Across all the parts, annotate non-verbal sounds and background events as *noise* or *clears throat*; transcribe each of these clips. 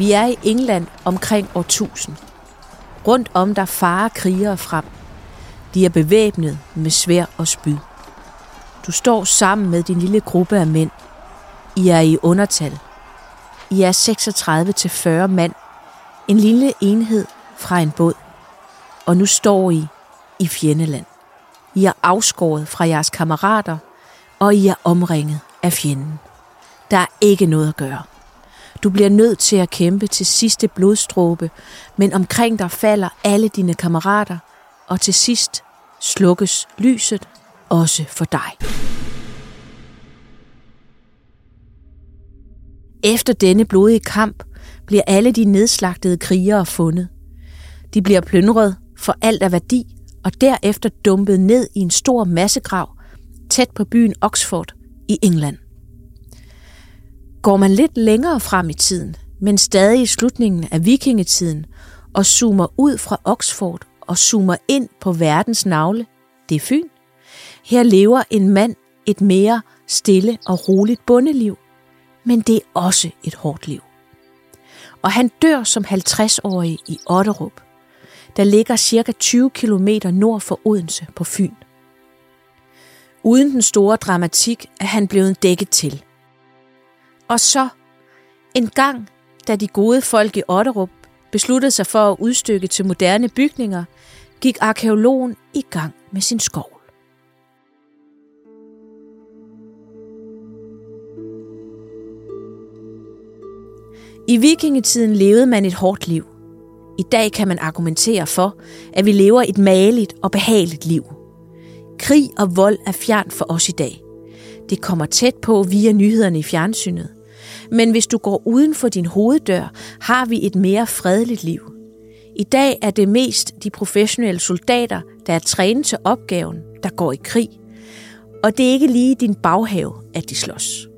Vi er i England omkring år 1000. Rundt om der farer krigere frem. De er bevæbnet med svær og spyd. Du står sammen med din lille gruppe af mænd. I er i undertal. I er 36-40 mand. En lille enhed fra en båd. Og nu står I i fjendeland. I er afskåret fra jeres kammerater, og I er omringet af fjenden. Der er ikke noget at gøre. Du bliver nødt til at kæmpe til sidste blodstråbe, men omkring dig falder alle dine kammerater, og til sidst slukkes lyset også for dig. Efter denne blodige kamp bliver alle de nedslagtede krigere fundet. De bliver plyndret for alt af værdi, og derefter dumpet ned i en stor massegrav tæt på byen Oxford i England. Går man lidt længere frem i tiden, men stadig i slutningen af vikingetiden, og zoomer ud fra Oxford og zoomer ind på verdens navle, det er Fyn. Her lever en mand et mere stille og roligt bondeliv, men det er også et hårdt liv. Og han dør som 50-årig i Otterup, der ligger cirka 20 km nord for Odense på Fyn. Uden den store dramatik er han blevet dækket til. Og så, en gang, da de gode folk i Otterup besluttede sig for at udstykke til moderne bygninger, gik arkeologen i gang med sin skov. I vikingetiden levede man et hårdt liv. I dag kan man argumentere for, at vi lever et maligt og behageligt liv. Krig og vold er fjern for os i dag. Det kommer tæt på via nyhederne i fjernsynet. Men hvis du går uden for din hoveddør, har vi et mere fredeligt liv. I dag er det mest de professionelle soldater, der er trænet til opgaven, der går i krig. Og det er ikke lige din baghave, at de slås.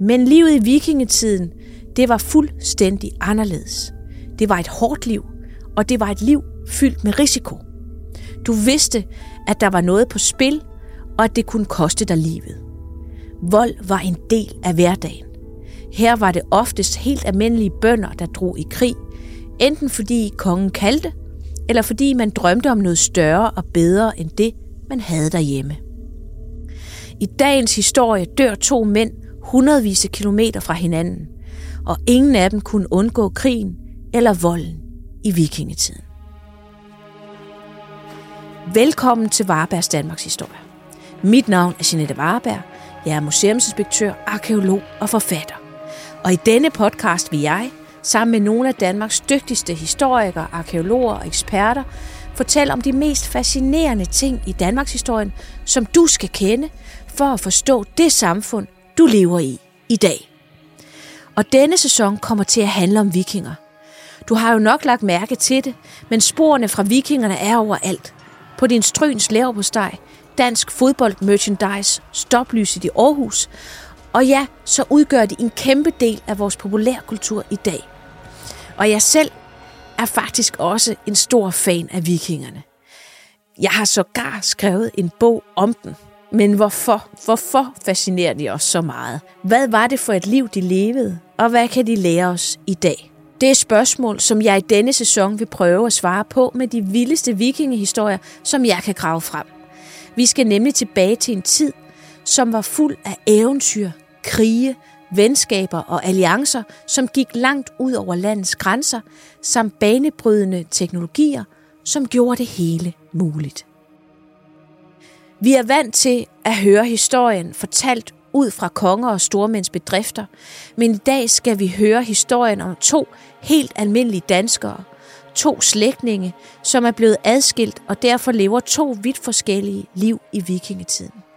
Men livet i vikingetiden, det var fuldstændig anderledes. Det var et hårdt liv, og det var et liv fyldt med risiko. Du vidste, at der var noget på spil, og at det kunne koste dig livet. Vold var en del af hverdagen. Her var det oftest helt almindelige bønder, der drog i krig, enten fordi kongen kaldte, eller fordi man drømte om noget større og bedre end det, man havde derhjemme. I dagens historie dør to mænd hundredvis af kilometer fra hinanden, og ingen af dem kunne undgå krigen eller volden i vikingetiden. Velkommen til Varbergs Danmarks Historie. Mit navn er Jeanette Varberg. Jeg er museumsinspektør, arkeolog og forfatter. Og i denne podcast vil jeg, sammen med nogle af Danmarks dygtigste historikere, arkeologer og eksperter, fortælle om de mest fascinerende ting i Danmarks historien, som du skal kende for at forstå det samfund, du lever i i dag. Og denne sæson kommer til at handle om vikinger. Du har jo nok lagt mærke til det, men sporene fra vikingerne er overalt. På din stryns steg, dansk fodbold merchandise, stoplyset i Aarhus, og ja, så udgør de en kæmpe del af vores populærkultur i dag. Og jeg selv er faktisk også en stor fan af vikingerne. Jeg har sågar skrevet en bog om den. Men hvorfor? Hvorfor fascinerer de os så meget? Hvad var det for et liv, de levede? Og hvad kan de lære os i dag? Det er spørgsmål, som jeg i denne sæson vil prøve at svare på med de vildeste vikingehistorier, som jeg kan grave frem. Vi skal nemlig tilbage til en tid, som var fuld af eventyr, krige, venskaber og alliancer, som gik langt ud over landets grænser, samt banebrydende teknologier, som gjorde det hele muligt. Vi er vant til at høre historien fortalt ud fra konger og stormænds bedrifter, men i dag skal vi høre historien om to helt almindelige danskere, to slægtninge, som er blevet adskilt og derfor lever to vidt forskellige liv i vikingetiden.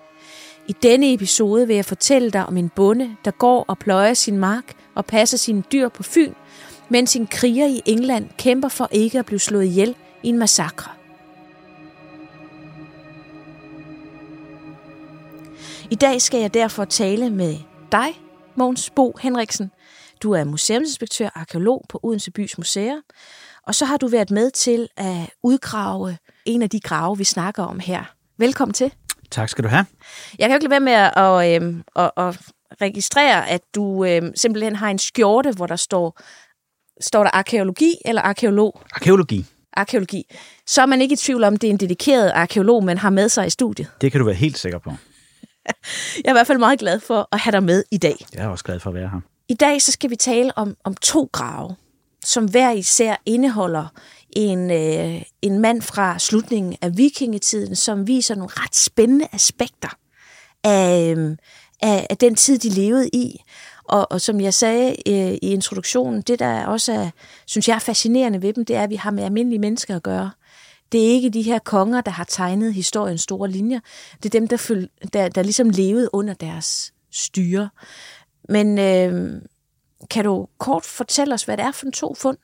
I denne episode vil jeg fortælle dig om en bonde, der går og pløjer sin mark og passer sine dyr på Fyn, mens en kriger i England kæmper for ikke at blive slået ihjel i en massakre. I dag skal jeg derfor tale med dig, Mogens Bo Henriksen. Du er museumsinspektør og arkeolog på Odense Bys Museer, og så har du været med til at udgrave en af de grave, vi snakker om her. Velkommen til. Tak skal du have. Jeg kan jo ikke lade være med at, øhm, at, at registrere, at du øhm, simpelthen har en skjorte, hvor der står står der arkeologi eller arkeolog? Arkeologi. Arkeologi. Så er man ikke i tvivl om, det er en dedikeret arkeolog, man har med sig i studiet. Det kan du være helt sikker på. *laughs* Jeg er i hvert fald meget glad for at have dig med i dag. Jeg er også glad for at være her. I dag så skal vi tale om, om to grave, som hver især indeholder en, øh, en mand fra slutningen af vikingetiden, som viser nogle ret spændende aspekter af, øh, af, af den tid, de levede i. Og, og som jeg sagde øh, i introduktionen, det der også er, synes jeg er fascinerende ved dem, det er, at vi har med almindelige mennesker at gøre. Det er ikke de her konger, der har tegnet historiens store linjer. Det er dem, der, føl, der, der ligesom levede under deres styre. Men øh, kan du kort fortælle os, hvad det er for en to fund?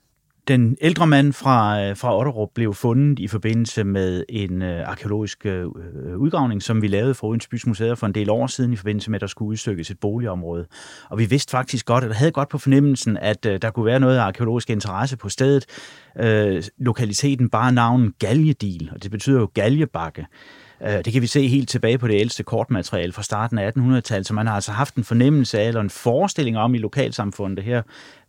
Den ældre mand fra, øh, fra Otterup blev fundet i forbindelse med en øh, arkeologisk øh, øh, udgravning, som vi lavede for Odense Bys Museer for en del år siden i forbindelse med, at der skulle udstykkes et boligområde. Og vi vidste faktisk godt, eller havde godt på fornemmelsen, at øh, der kunne være noget arkeologisk interesse på stedet. Øh, lokaliteten bare navnet Galjedil, og det betyder jo Galjebakke. Øh, det kan vi se helt tilbage på det ældste kortmateriale fra starten af 1800-tallet, så man har altså haft en fornemmelse af, eller en forestilling om i lokalsamfundet her,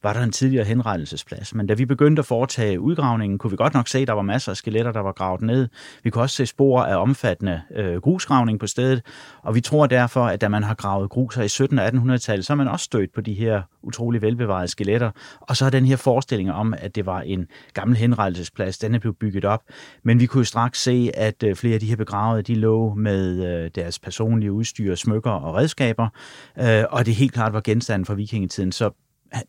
var der en tidligere henrettelsesplads. Men da vi begyndte at foretage udgravningen, kunne vi godt nok se, at der var masser af skeletter, der var gravet ned. Vi kunne også se spor af omfattende øh, grusgravning på stedet, og vi tror derfor, at da man har gravet gruser i 17. og 1800-tallet, så har man også stødt på de her utrolig velbevarede skeletter. Og så er den her forestilling om, at det var en gammel henrettelsesplads, den er blevet bygget op. Men vi kunne jo straks se, at øh, flere af de her begravede, de lå med øh, deres personlige udstyr, smykker og redskaber, øh, og det helt klart var genstanden fra vikingetiden. Så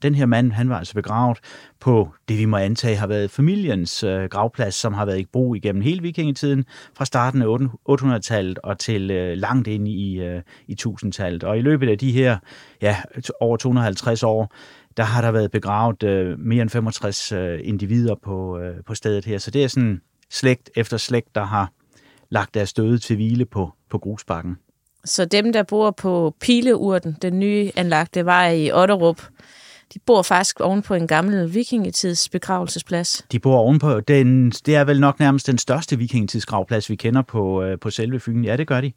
den her mand, han var altså begravet på det, vi må antage har været familiens øh, gravplads, som har været i brug igennem hele vikingetiden, fra starten af 800-tallet og til øh, langt ind i, øh, i 1000-tallet. Og i løbet af de her ja, over 250 år, der har der været begravet øh, mere end 65 øh, individer på, øh, på stedet her. Så det er sådan slægt efter slægt, der har lagt deres døde til hvile på, på grusbakken. Så dem, der bor på Pileurten, den nye anlagte vej i Otterup, de bor faktisk oven på en gammel vikingetids begravelsesplads. De bor ovenpå, den, det er vel nok nærmest den største vikingetidsgravplads, vi kender på, øh, på selve Fyn. Ja, det gør de.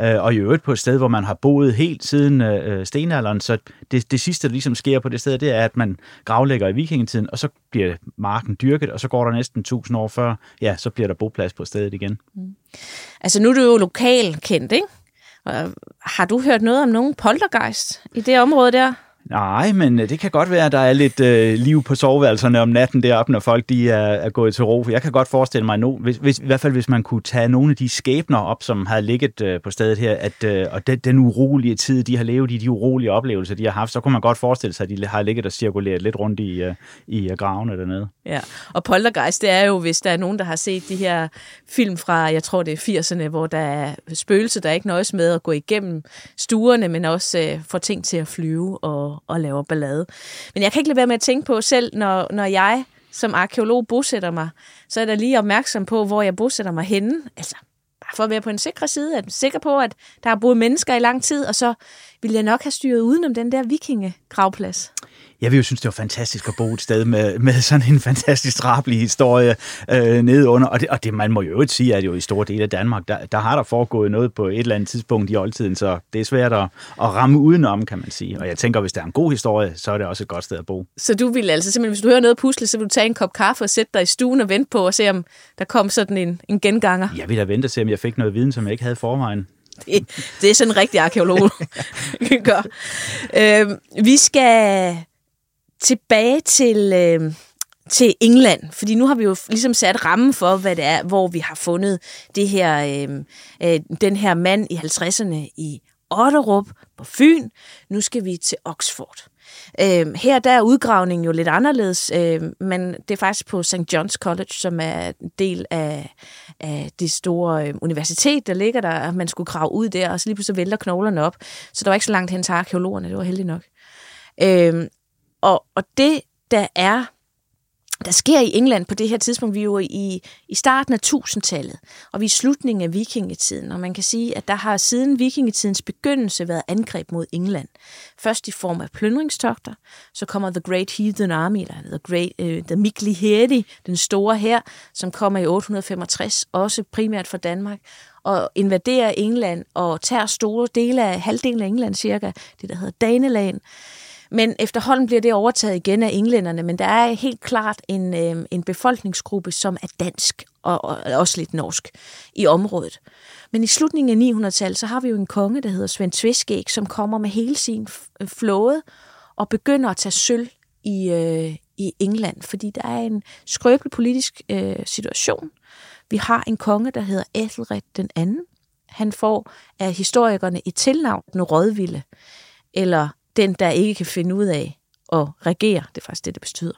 Øh, og i øvrigt på et sted, hvor man har boet helt siden øh, stenalderen. Så det, det sidste, der ligesom sker på det sted, det er, at man gravlægger i vikingetiden, og så bliver marken dyrket, og så går der næsten 1000 år før, ja, så bliver der boplads på stedet igen. Mm. Altså nu er du jo lokalkendt, ikke? Har du hørt noget om nogen poltergeist i det område der? Nej, men øh, det kan godt være, at der er lidt øh, liv på soveværelserne om natten deroppe, når folk de er, er gået til ro. Jeg kan godt forestille mig, nu, hvis, hvis, i hvert fald hvis man kunne tage nogle af de skæbner op, som havde ligget øh, på stedet her, at, øh, og den, den urolige tid, de har levet i, de urolige oplevelser, de har haft, så kunne man godt forestille sig, at de har ligget og cirkuleret lidt rundt i, øh, i øh, gravene dernede. Ja, og poltergeist, det er jo, hvis der er nogen, der har set de her film fra, jeg tror det er 80'erne, hvor der er spøgelser, der ikke nøjes med at gå igennem stuerne, men også øh, får ting til at flyve og og, laver ballade. Men jeg kan ikke lade være med at tænke på selv, når, når jeg som arkeolog bosætter mig, så er der lige opmærksom på, hvor jeg bosætter mig henne. Altså, bare for at være på en sikre side, at er sikker på, at der har boet mennesker i lang tid, og så vil jeg nok have styret udenom den der vikingegravplads jeg vil jo synes, det var fantastisk at bo et sted med, med sådan en fantastisk drabelig historie øh, nede under. Og det, og det, man må jo ikke sige, at jo i store dele af Danmark, der, der har der foregået noget på et eller andet tidspunkt i oldtiden, så det er svært at, at ramme udenom, kan man sige. Og jeg tænker, hvis der er en god historie, så er det også et godt sted at bo. Så du vil altså simpelthen, hvis du hører noget pusle, så vil du tage en kop kaffe og sætte dig i stuen og vente på og se, om der kom sådan en, en genganger? Jeg vil da vente og se, jamen jeg fik noget viden, som jeg ikke havde forvejen. *laughs* Det, det er sådan en rigtig arkeolog gør. Øh, vi skal tilbage til, øh, til England, fordi nu har vi jo ligesom sat rammen for, hvad det er, hvor vi har fundet det her, øh, øh, den her mand i 50'erne i Otterup på Fyn. Nu skal vi til Oxford. Øh, her der er udgravningen jo lidt anderledes, øh, men det er faktisk på St. John's College, som er en del af, af det store øh, universitet, der ligger der, at man skulle grave ud der, og så lige pludselig vælter knoglerne op. Så der var ikke så langt hen til arkeologerne, det var heldigt nok. Øh, og, og det, der er der sker i England på det her tidspunkt, vi er jo i, i starten af 1000-tallet, og vi er i slutningen af vikingetiden, og man kan sige, at der har siden vikingetidens begyndelse været angreb mod England. Først i form af plyndringstogter, så kommer The Great Heathen Army, eller The, Great, uh, The Mikli Hedi, den store her, som kommer i 865, også primært fra Danmark, og invaderer England og tager store dele af halvdelen af England cirka, det der hedder Daneland men efterhånden bliver det overtaget igen af englænderne, men der er helt klart en, øh, en befolkningsgruppe, som er dansk og, og også lidt norsk i området. Men i slutningen af 900-tallet, så har vi jo en konge, der hedder Svend Tveskæg, som kommer med hele sin øh, flåde og begynder at tage sølv i, øh, i England, fordi der er en skrøbelig politisk øh, situation. Vi har en konge, der hedder Ethelred den anden. Han får af historikerne et tilnavn, den rådvilde, eller den, der ikke kan finde ud af at regere. Det er faktisk det, det betyder.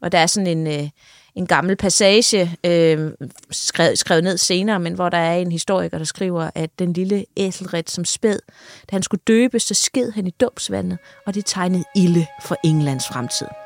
Og der er sådan en, øh, en gammel passage, øh, skrevet, skrevet ned senere, men hvor der er en historiker, der skriver, at den lille Æselred som spæd, da han skulle døbes, så sked han i dåbsvandet, og det tegnede ilde for Englands fremtid.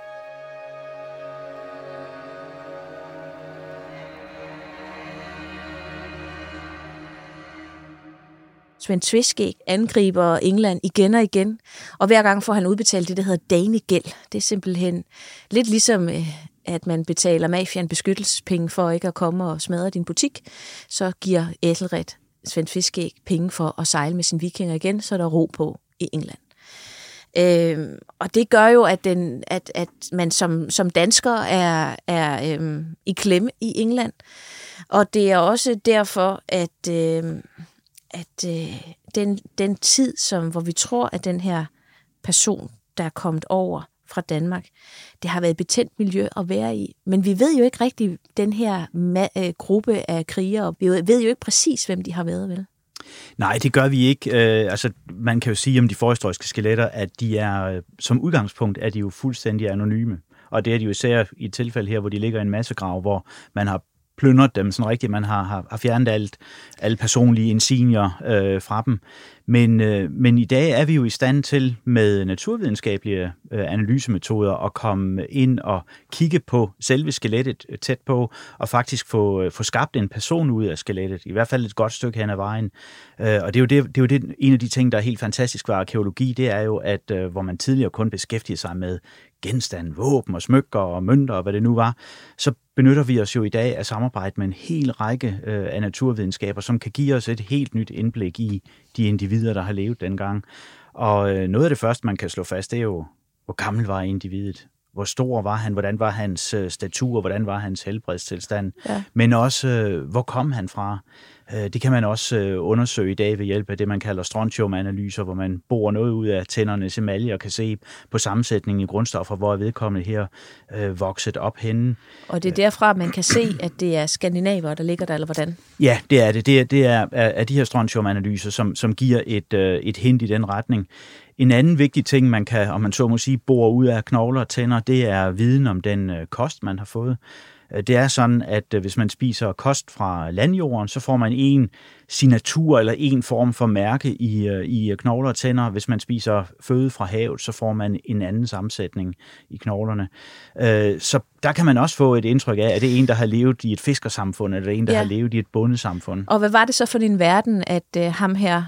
Svend Tviskæg angriber England igen og igen, og hver gang får han udbetalt det, der hedder danegæld. Det er simpelthen lidt ligesom, øh, at man betaler mafian beskyttelsespenge for ikke at komme og smadre din butik, så giver Æselred Svend Fiskæg penge for at sejle med sin vikinger igen, så der er ro på i England. Øhm, og det gør jo, at, den, at, at man som, som dansker er, er øhm, i klemme i England. Og det er også derfor, at, øhm, at øh, den, den tid, som, hvor vi tror, at den her person, der er kommet over fra Danmark, det har været et betændt miljø at være i. Men vi ved jo ikke rigtig, den her ma- øh, gruppe af krigere, vi ved jo ikke præcis, hvem de har været, vel? Nej, det gør vi ikke. Øh, altså, man kan jo sige om de forhistoriske skeletter, at de er, øh, som udgangspunkt, er de jo fuldstændig anonyme. Og det er de jo især i et tilfælde her, hvor de ligger i en massegrav, hvor man har plyndret dem sådan rigtigt. Man har, har, har fjernet alt, alle personlige insignier øh, fra dem. Men, øh, men i dag er vi jo i stand til med naturvidenskabelige øh, analysemetoder at komme ind og kigge på selve skelettet øh, tæt på, og faktisk få, øh, få skabt en person ud af skelettet, i hvert fald et godt stykke hen ad vejen. Øh, og det er jo, det, det er jo det, en af de ting, der er helt fantastisk ved arkeologi, det er jo, at øh, hvor man tidligere kun beskæftigede sig med genstande, våben og smykker og mønter og hvad det nu var, så benytter vi os jo i dag af samarbejde med en hel række øh, af naturvidenskaber, som kan give os et helt nyt indblik i de individer, der har levet dengang. Og øh, noget af det første, man kan slå fast, det er jo, hvor gammel var individet? Hvor stor var han? Hvordan var hans øh, statur? Hvordan var hans helbredstilstand? Ja. Men også, øh, hvor kom han fra? Øh, det kan man også øh, undersøge i dag ved hjælp af det, man kalder strontium-analyser, hvor man borer noget ud af tændernes emalje og kan se på sammensætningen i grundstoffer, hvor er vedkommende her øh, vokset op henne. Og det er derfra, man kan se, at det er skandinaver, der ligger der, eller hvordan? Ja, det er det. Det er, det er af de her strontium-analyser, som, som giver et, et hint i den retning. En anden vigtig ting, man kan, om man så må sige, bore ud af knogler og tænder, det er viden om den kost, man har fået. Øh, det er sådan, at øh, hvis man spiser kost fra landjorden, så får man en signatur eller en form for mærke i, øh, i knogler og tænder. Hvis man spiser føde fra havet, så får man en anden sammensætning i knoglerne. Så der kan man også få et indtryk af, at det er en, der har levet i et fiskersamfund, eller en, der ja. har levet i et bondesamfund. Og hvad var det så for din verden, at ham her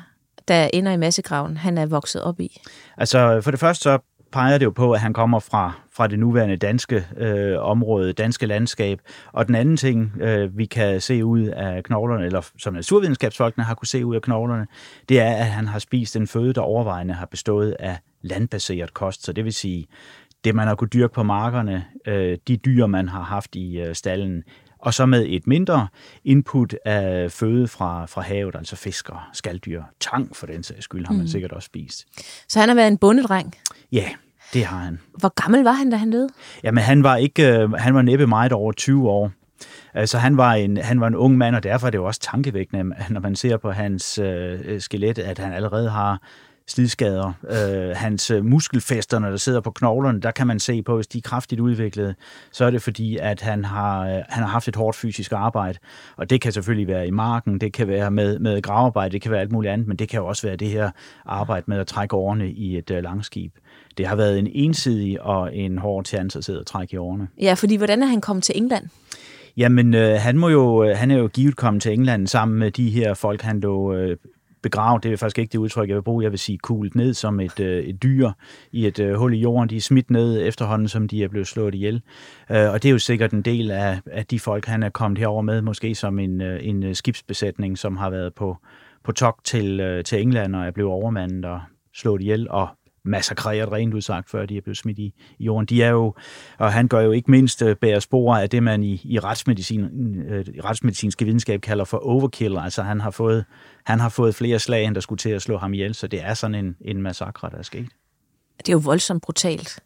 der ender i massegraven, han er vokset op i? Altså, for det første så peger det jo på, at han kommer fra, fra det nuværende danske øh, område, danske landskab. Og den anden ting, øh, vi kan se ud af knoglerne, eller som naturvidenskabsfolkene har kunne se ud af knoglerne, det er, at han har spist en føde, der overvejende har bestået af landbaseret kost. Så det vil sige, det man har kunne dyrke på markerne, øh, de dyr, man har haft i øh, stallen, og så med et mindre input af føde fra, fra havet, altså fisker, skalddyr, tang for den sags skyld, har man mm. sikkert også spist. Så han har været en bondedreng? Ja, det har han. Hvor gammel var han, da han døde? Jamen, han var, ikke, øh, han var næppe meget over 20 år. Altså, han var, en, han var en ung mand, og derfor er det jo også tankevækkende, når man ser på hans øh, skelet, at han allerede har slidskader. Øh, hans øh, muskelfæster, når der sidder på knoglerne, der kan man se på, hvis de er kraftigt udviklet, så er det fordi, at han har, øh, han har haft et hårdt fysisk arbejde. Og det kan selvfølgelig være i marken, det kan være med, med gravarbejde, det kan være alt muligt andet, men det kan jo også være det her arbejde med at trække årene i et øh, langskib. Det har været en ensidig og en hård chance at sidde og trække i årene. Ja, fordi hvordan er han kommet til England? Jamen, øh, han, må jo, øh, han er jo givet kommet til England sammen med de her folk, han lå øh, begravet, det er faktisk ikke det udtryk, jeg vil bruge, jeg vil sige kuglet ned som et, øh, et dyr i et øh, hul i jorden. De er smidt ned efterhånden, som de er blevet slået ihjel. Øh, og det er jo sikkert en del af, af de folk, han er kommet herover med, måske som en, øh, en øh, skibsbesætning, som har været på, på tok til, øh, til England og er blevet overmandet og slået ihjel og massakreret rent udsagt, før de er blevet smidt i, i jorden. De er jo, og han gør jo ikke mindst øh, bære spor af det, man i, i, retsmedicin, øh, retsmedicinske videnskab kalder for overkill. Altså han har, fået, han har fået flere slag, end der skulle til at slå ham ihjel, så det er sådan en, en massakre, der er sket. Det er jo voldsomt brutalt.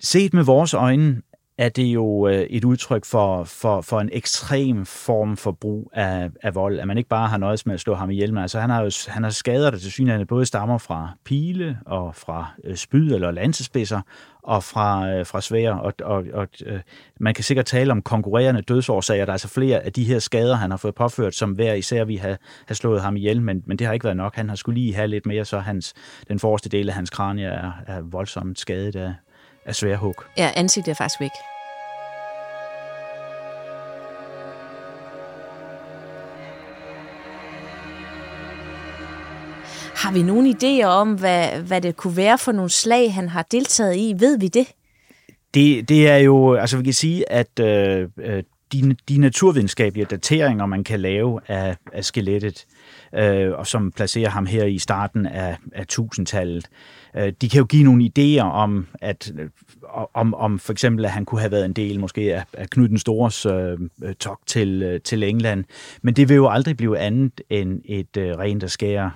Set med vores øjne er det jo øh, et udtryk for, for, for en ekstrem form for brug af, af vold. At man ikke bare har nøjes med at slå ham ihjel, men altså han har jo han har skader, der til synligheden både stammer fra pile og fra øh, spyd eller lansespidser og fra, øh, fra svære, Og, og, og man kan sikkert tale om konkurrerende dødsårsager. Der er altså flere af de her skader, han har fået påført, som hver især vi har, har slået ham ihjel, men, men det har ikke været nok. Han har skulle lige have lidt mere, så hans, den forreste del af hans kranie er, er voldsomt skadet af, af sværhug. Ja, ansigtet er faktisk væk. Har vi nogen idéer om, hvad, hvad det kunne være for nogle slag, han har deltaget i? Ved vi det? Det, det er jo, altså vi kan sige, at øh, øh de, de naturvidenskabelige dateringer, man kan lave af, af skelettet, øh, og som placerer ham her i starten af, af tusindtallet, Øh, de kan jo give nogle idéer om, at øh, om, om for eksempel, at han kunne have været en del måske af, af Knud den Stores øh, øh tog til, øh, til England, men det vil jo aldrig blive andet end et øh, rent og skære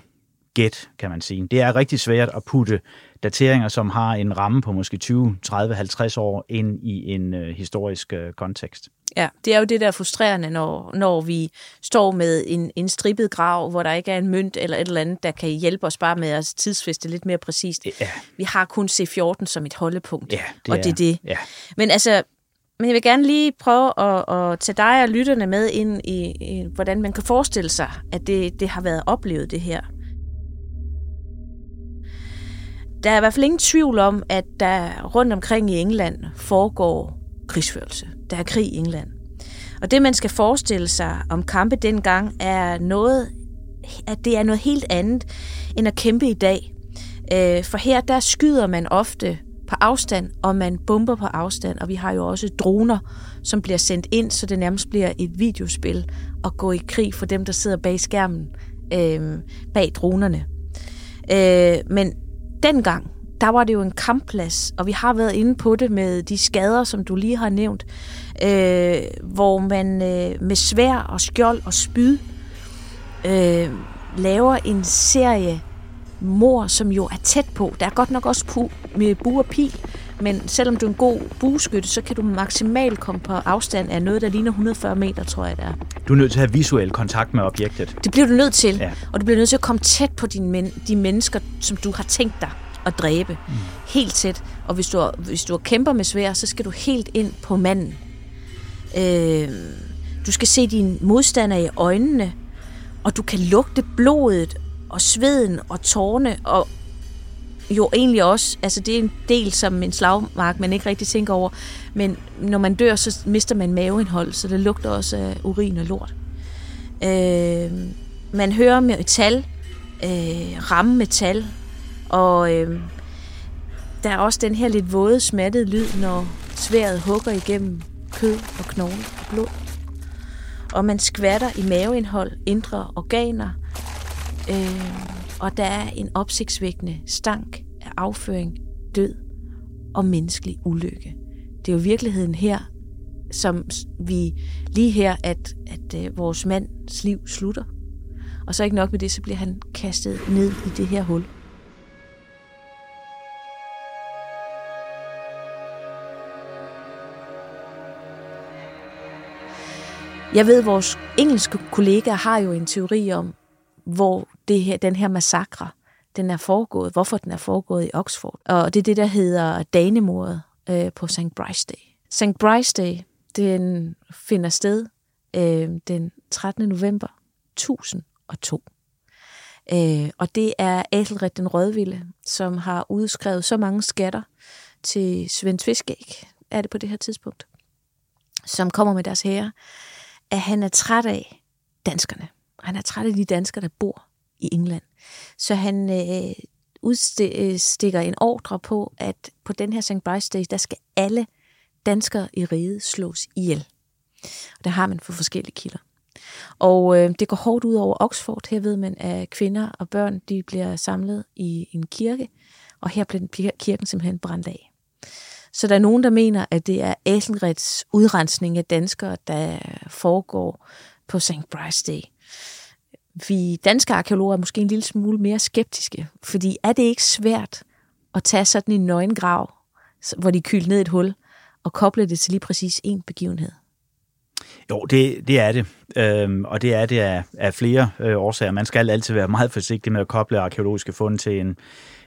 gæt, kan man sige. Det er rigtig svært at putte dateringer, som har en ramme på måske 20, 30, 50 år ind i en øh, historisk øh, kontekst. Ja, det er jo det, der er frustrerende, når, når vi står med en, en strippet grav, hvor der ikke er en mønt eller et eller andet, der kan hjælpe os bare med at tidsfeste lidt mere præcist. Ja. Vi har kun C14 som et holdepunkt, ja, det og det er det. Ja. Men altså, men jeg vil gerne lige prøve at, at tage dig og lytterne med ind i, i, hvordan man kan forestille sig, at det, det har været oplevet, det her. Der er i hvert fald ingen tvivl om, at der rundt omkring i England foregår krigsførelse. Der er krig i England. Og det, man skal forestille sig om kampe dengang, er noget, at det er noget helt andet end at kæmpe i dag. Øh, for her, der skyder man ofte på afstand, og man bomber på afstand, og vi har jo også droner, som bliver sendt ind, så det nærmest bliver et videospil at gå i krig for dem, der sidder bag skærmen, øh, bag dronerne. Øh, men dengang, der var det jo en kampplads, og vi har været inde på det med de skader, som du lige har nævnt, øh, hvor man øh, med svær og skjold og spyd øh, laver en serie mor, som jo er tæt på. Der er godt nok også pu med bu og pil, men selvom du er en god bueskytte, så kan du maksimalt komme på afstand af noget, der ligner 140 meter, tror jeg det er. Du er nødt til at have visuel kontakt med objektet. Det bliver du nødt til, ja. og du bliver nødt til at komme tæt på dine men- de mennesker, som du har tænkt dig at dræbe. Mm. Helt tæt. Og hvis du, hvis du kæmper med svær, så skal du helt ind på manden. Øh, du skal se dine modstandere i øjnene, og du kan lugte blodet og sveden og tårne, og jo egentlig også, altså det er en del som en slagmark, man ikke rigtig tænker over, men når man dør, så mister man maveindhold, så det lugter også af urin og lort. Øh, man hører metal, øh, ramme metal, og øh, der er også den her lidt våde, smattede lyd, når sværet hugger igennem kød og knogle og blod. Og man skvatter i maveindhold, indre organer, øh, og der er en opsigtsvækkende stank af afføring, død og menneskelig ulykke. Det er jo virkeligheden her, som vi lige her, at, at øh, vores mands liv slutter. Og så ikke nok med det, så bliver han kastet ned i det her hul. Jeg ved, at vores engelske kollegaer har jo en teori om, hvor det her, den her massakre, den er foregået, hvorfor den er foregået i Oxford. Og det er det, der hedder Danemordet øh, på St. Bryce Day. St. Bryce Day, den finder sted øh, den 13. november 1002. Øh, og det er Æthelred den Rødvilde, som har udskrevet så mange skatter til Svend Tviskæg, er det på det her tidspunkt, som kommer med deres herre, at han er træt af danskerne. Han er træt af de danskere, der bor i England. Så han øh, udstikker øh, en ordre på, at på den her St. Bryce Day, der skal alle danskere i riget slås ihjel. Og det har man for forskellige kilder. Og øh, det går hårdt ud over Oxford. Her ved man, at kvinder og børn de bliver samlet i en kirke, og her blev kirken simpelthen brændt af. Så der er nogen, der mener, at det er Æselreds udrensning af danskere, der foregår på St. Bryce Day. Vi danske arkeologer er måske en lille smule mere skeptiske, fordi er det ikke svært at tage sådan en nøgengrav, hvor de kylder ned et hul, og koble det til lige præcis én begivenhed? Jo, det, det er det. Øhm, og det er det af, af flere øh, årsager. Man skal altid være meget forsigtig med at koble arkeologiske fund til en,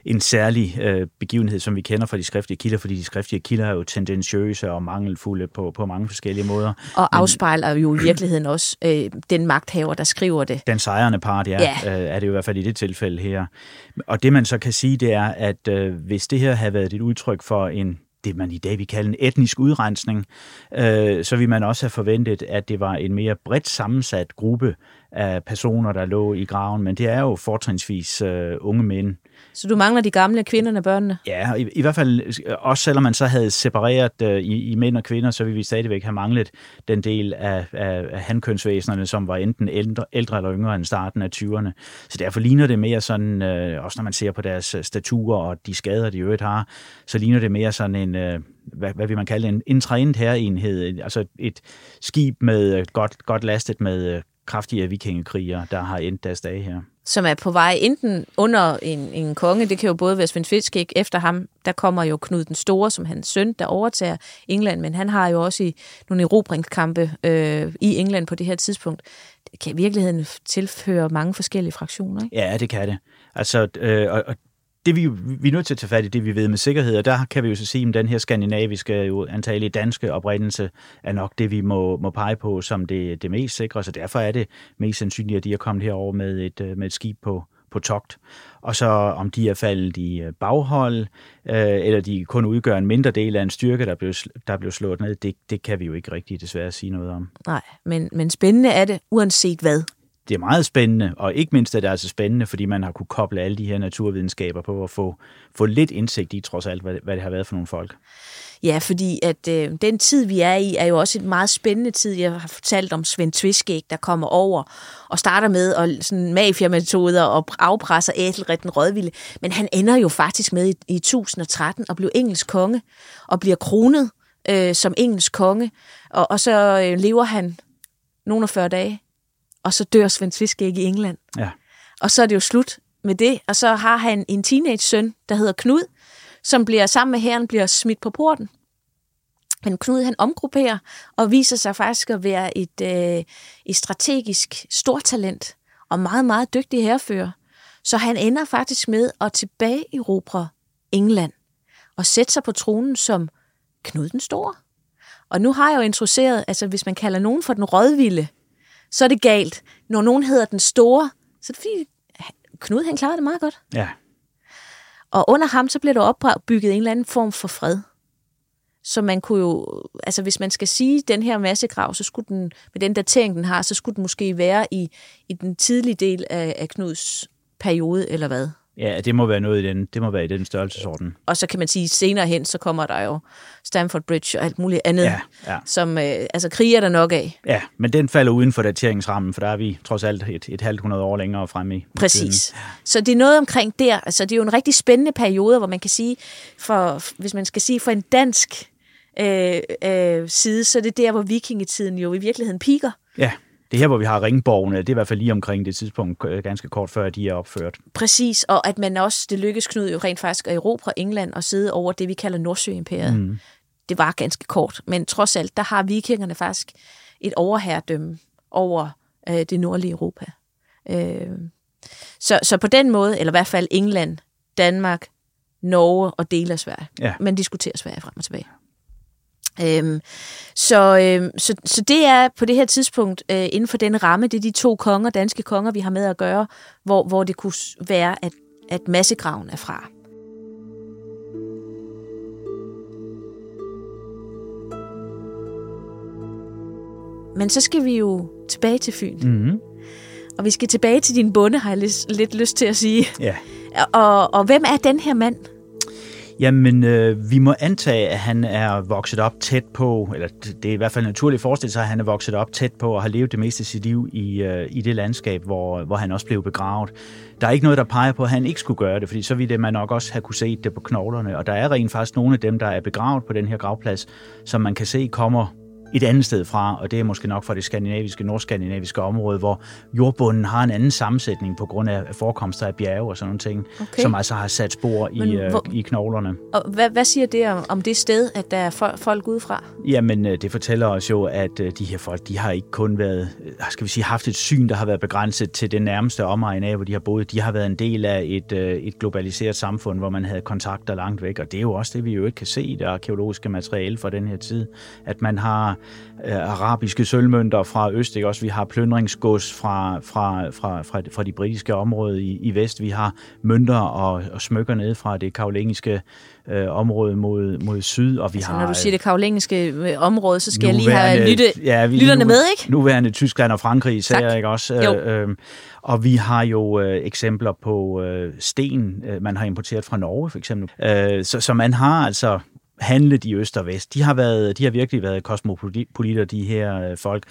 en særlig øh, begivenhed, som vi kender fra de skriftlige kilder, fordi de skriftlige kilder er jo tendentiøse og mangelfulde på, på mange forskellige måder. Og afspejler jo i virkeligheden også øh, den magthaver, der skriver det. Den sejrende part, ja, ja. Øh, er det jo i hvert fald i det tilfælde her. Og det man så kan sige, det er, at øh, hvis det her havde været et udtryk for en det, man i dag vil kalde en etnisk udrensning, øh, så vil man også have forventet, at det var en mere bredt sammensat gruppe af personer, der lå i graven, men det er jo fortrinsvis øh, unge mænd. Så du mangler de gamle kvinderne og børnene? Ja, i, i hvert fald, øh, også selvom man så havde separeret øh, i, i mænd og kvinder, så ville vi stadigvæk have manglet den del af, af, af handkønsvæsenerne, som var enten ældre, ældre eller yngre end starten af 20'erne. Så derfor ligner det mere sådan, øh, også når man ser på deres øh, statuer og de skader, de øvrigt har, så ligner det mere sådan en... Øh, hvad, hvad vil man kalde en, en trænet herreenhed, altså et skib med øh, godt, godt lastet med øh, kraftige vikingekriger, der har endt deres dage her. Som er på vej enten under en, en konge, det kan jo både være Svend Fiskæg, efter ham, der kommer jo Knud den Store, som hans søn, der overtager England, men han har jo også i nogle erobringskampe øh, i England på det her tidspunkt. Det kan i virkeligheden tilføre mange forskellige fraktioner, ikke? Ja, det kan det. Altså, øh, og, og det vi, vi er nødt til at tage fat i, det vi ved med sikkerhed, og der kan vi jo så sige, at den her skandinaviske, jo antagelig danske oprindelse, er nok det, vi må, må pege på som det, det mest sikre, så derfor er det mest sandsynligt, at de er kommet herover med et, øh, med et skib på, på togt. Og så om de er faldet i øh, baghold, øh, eller de kun udgør en mindre del af en styrke, der blev, der blev slået ned, det, det kan vi jo ikke rigtig desværre sige noget om. Nej, men, men spændende er det, uanset hvad det er meget spændende, og ikke mindst er det altså spændende, fordi man har kunne koble alle de her naturvidenskaber på at få, få lidt indsigt i, trods alt, hvad, hvad det har været for nogle folk. Ja, fordi at øh, den tid, vi er i, er jo også en meget spændende tid. Jeg har fortalt om Svend Tviskæg, der kommer over og starter med og sådan mafiametoder og afpresser Æthelred den Rødvilde. Men han ender jo faktisk med i, i 1013 og bliver engelsk konge og bliver kronet øh, som engelsk konge. Og, og så øh, lever han nogle 40 dage og så dør Svend Tviskæg i England. Ja. Og så er det jo slut med det, og så har han en teenage-søn, der hedder Knud, som bliver sammen med herren bliver smidt på porten. Men Knud han omgrupperer og viser sig faktisk at være et, øh, et strategisk stort talent og meget, meget dygtig herrefører. Så han ender faktisk med at tilbage i Europa, England og sætte sig på tronen som Knud den Store. Og nu har jeg jo introduceret, altså hvis man kalder nogen for den rådvilde, så er det galt. Når nogen hedder den store, så er det fordi, Knud han klarede det meget godt. Ja. Og under ham, så blev der opbygget en eller anden form for fred. Så man kunne jo, altså hvis man skal sige den her massegrav, så skulle den, med den datering, den har, så skulle den måske være i, i den tidlige del af, af Knuds periode, eller hvad? Ja, det må være noget i den, det må være i den størrelsesorden. Og så kan man sige, senere hen, så kommer der jo Stamford Bridge og alt muligt andet, ja, ja. som øh, altså kriger der nok af. Ja, men den falder uden for dateringsrammen, for der er vi trods alt et, et halvt hundrede år længere fremme i. Præcis. Tiden. Så det er noget omkring der. Altså, det er jo en rigtig spændende periode, hvor man kan sige, for, hvis man skal sige for en dansk øh, øh, side, så er det der, hvor vikingetiden jo i virkeligheden piker. Ja det er her, hvor vi har ringborgene, det er i hvert fald lige omkring det tidspunkt, øh, ganske kort før de er opført. Præcis, og at man også, det lykkes Knud jo rent faktisk at erobre England og sidde over det, vi kalder Nordsøimperiet. Mm. Det var ganske kort, men trods alt, der har vikingerne faktisk et overherredømme over øh, det nordlige Europa. Øh, så, så på den måde, eller i hvert fald England, Danmark, Norge og dele af Sverige. Ja. Man diskuterer Sverige frem og tilbage. Øhm, så, øhm, så, så det er på det her tidspunkt øh, inden for den ramme, det er de to konger, danske konger, vi har med at gøre, hvor, hvor det kunne være, at, at massegraven er fra. Men så skal vi jo tilbage til Fyn. Mm-hmm. Og vi skal tilbage til din bonde, har jeg lidt, lidt lyst til at sige. Ja. Og, og hvem er den her mand? Jamen, øh, vi må antage, at han er vokset op tæt på, eller det er i hvert fald naturligt forestille sig, at han er vokset op tæt på og har levet det meste af sit liv i, øh, i det landskab, hvor, hvor han også blev begravet. Der er ikke noget, der peger på, at han ikke skulle gøre det, fordi så ville man nok også have kunne se det på knoglerne. Og der er rent faktisk nogle af dem, der er begravet på den her gravplads, som man kan se kommer et andet sted fra, og det er måske nok fra det skandinaviske, nordskandinaviske område, hvor jordbunden har en anden sammensætning på grund af forekomster af bjerge og sådan nogle ting, okay. som altså har sat spor i, Men, hvor, i knoglerne. Og hvad, hvad siger det om, om det sted, at der er folk udefra? Jamen, øh, det fortæller os jo, at øh, de her folk, de har ikke kun været, øh, skal vi sige, haft et syn, der har været begrænset til det nærmeste omegn af, hvor de har boet. De har været en del af et, et globaliseret samfund, hvor man havde kontakter langt væk, og det er jo også det, vi jo ikke kan se i det arkeologiske materiale fra den her tid, at man har øh, arabiske sølvmønter fra øst, ikke? også vi har plyndringsgods fra, fra, fra, fra, fra de britiske områder i, i vest, vi har mønter og, og smykker ned fra det karolingiske øh, område mod, mod syd. Og vi altså, har, når du siger det karolingiske øh, område, så skal jeg lige have lytte, ja, vi, lytterne nu, med, ikke? Nuværende Tyskland og Frankrig især, tak. ikke også? Øh, øh, og vi har jo øh, eksempler på øh, sten, øh, man har importeret fra Norge for eksempel. Øh, så, så man har altså handlet i øst og vest. De har, været, de har virkelig været kosmopolitter, de her øh, folk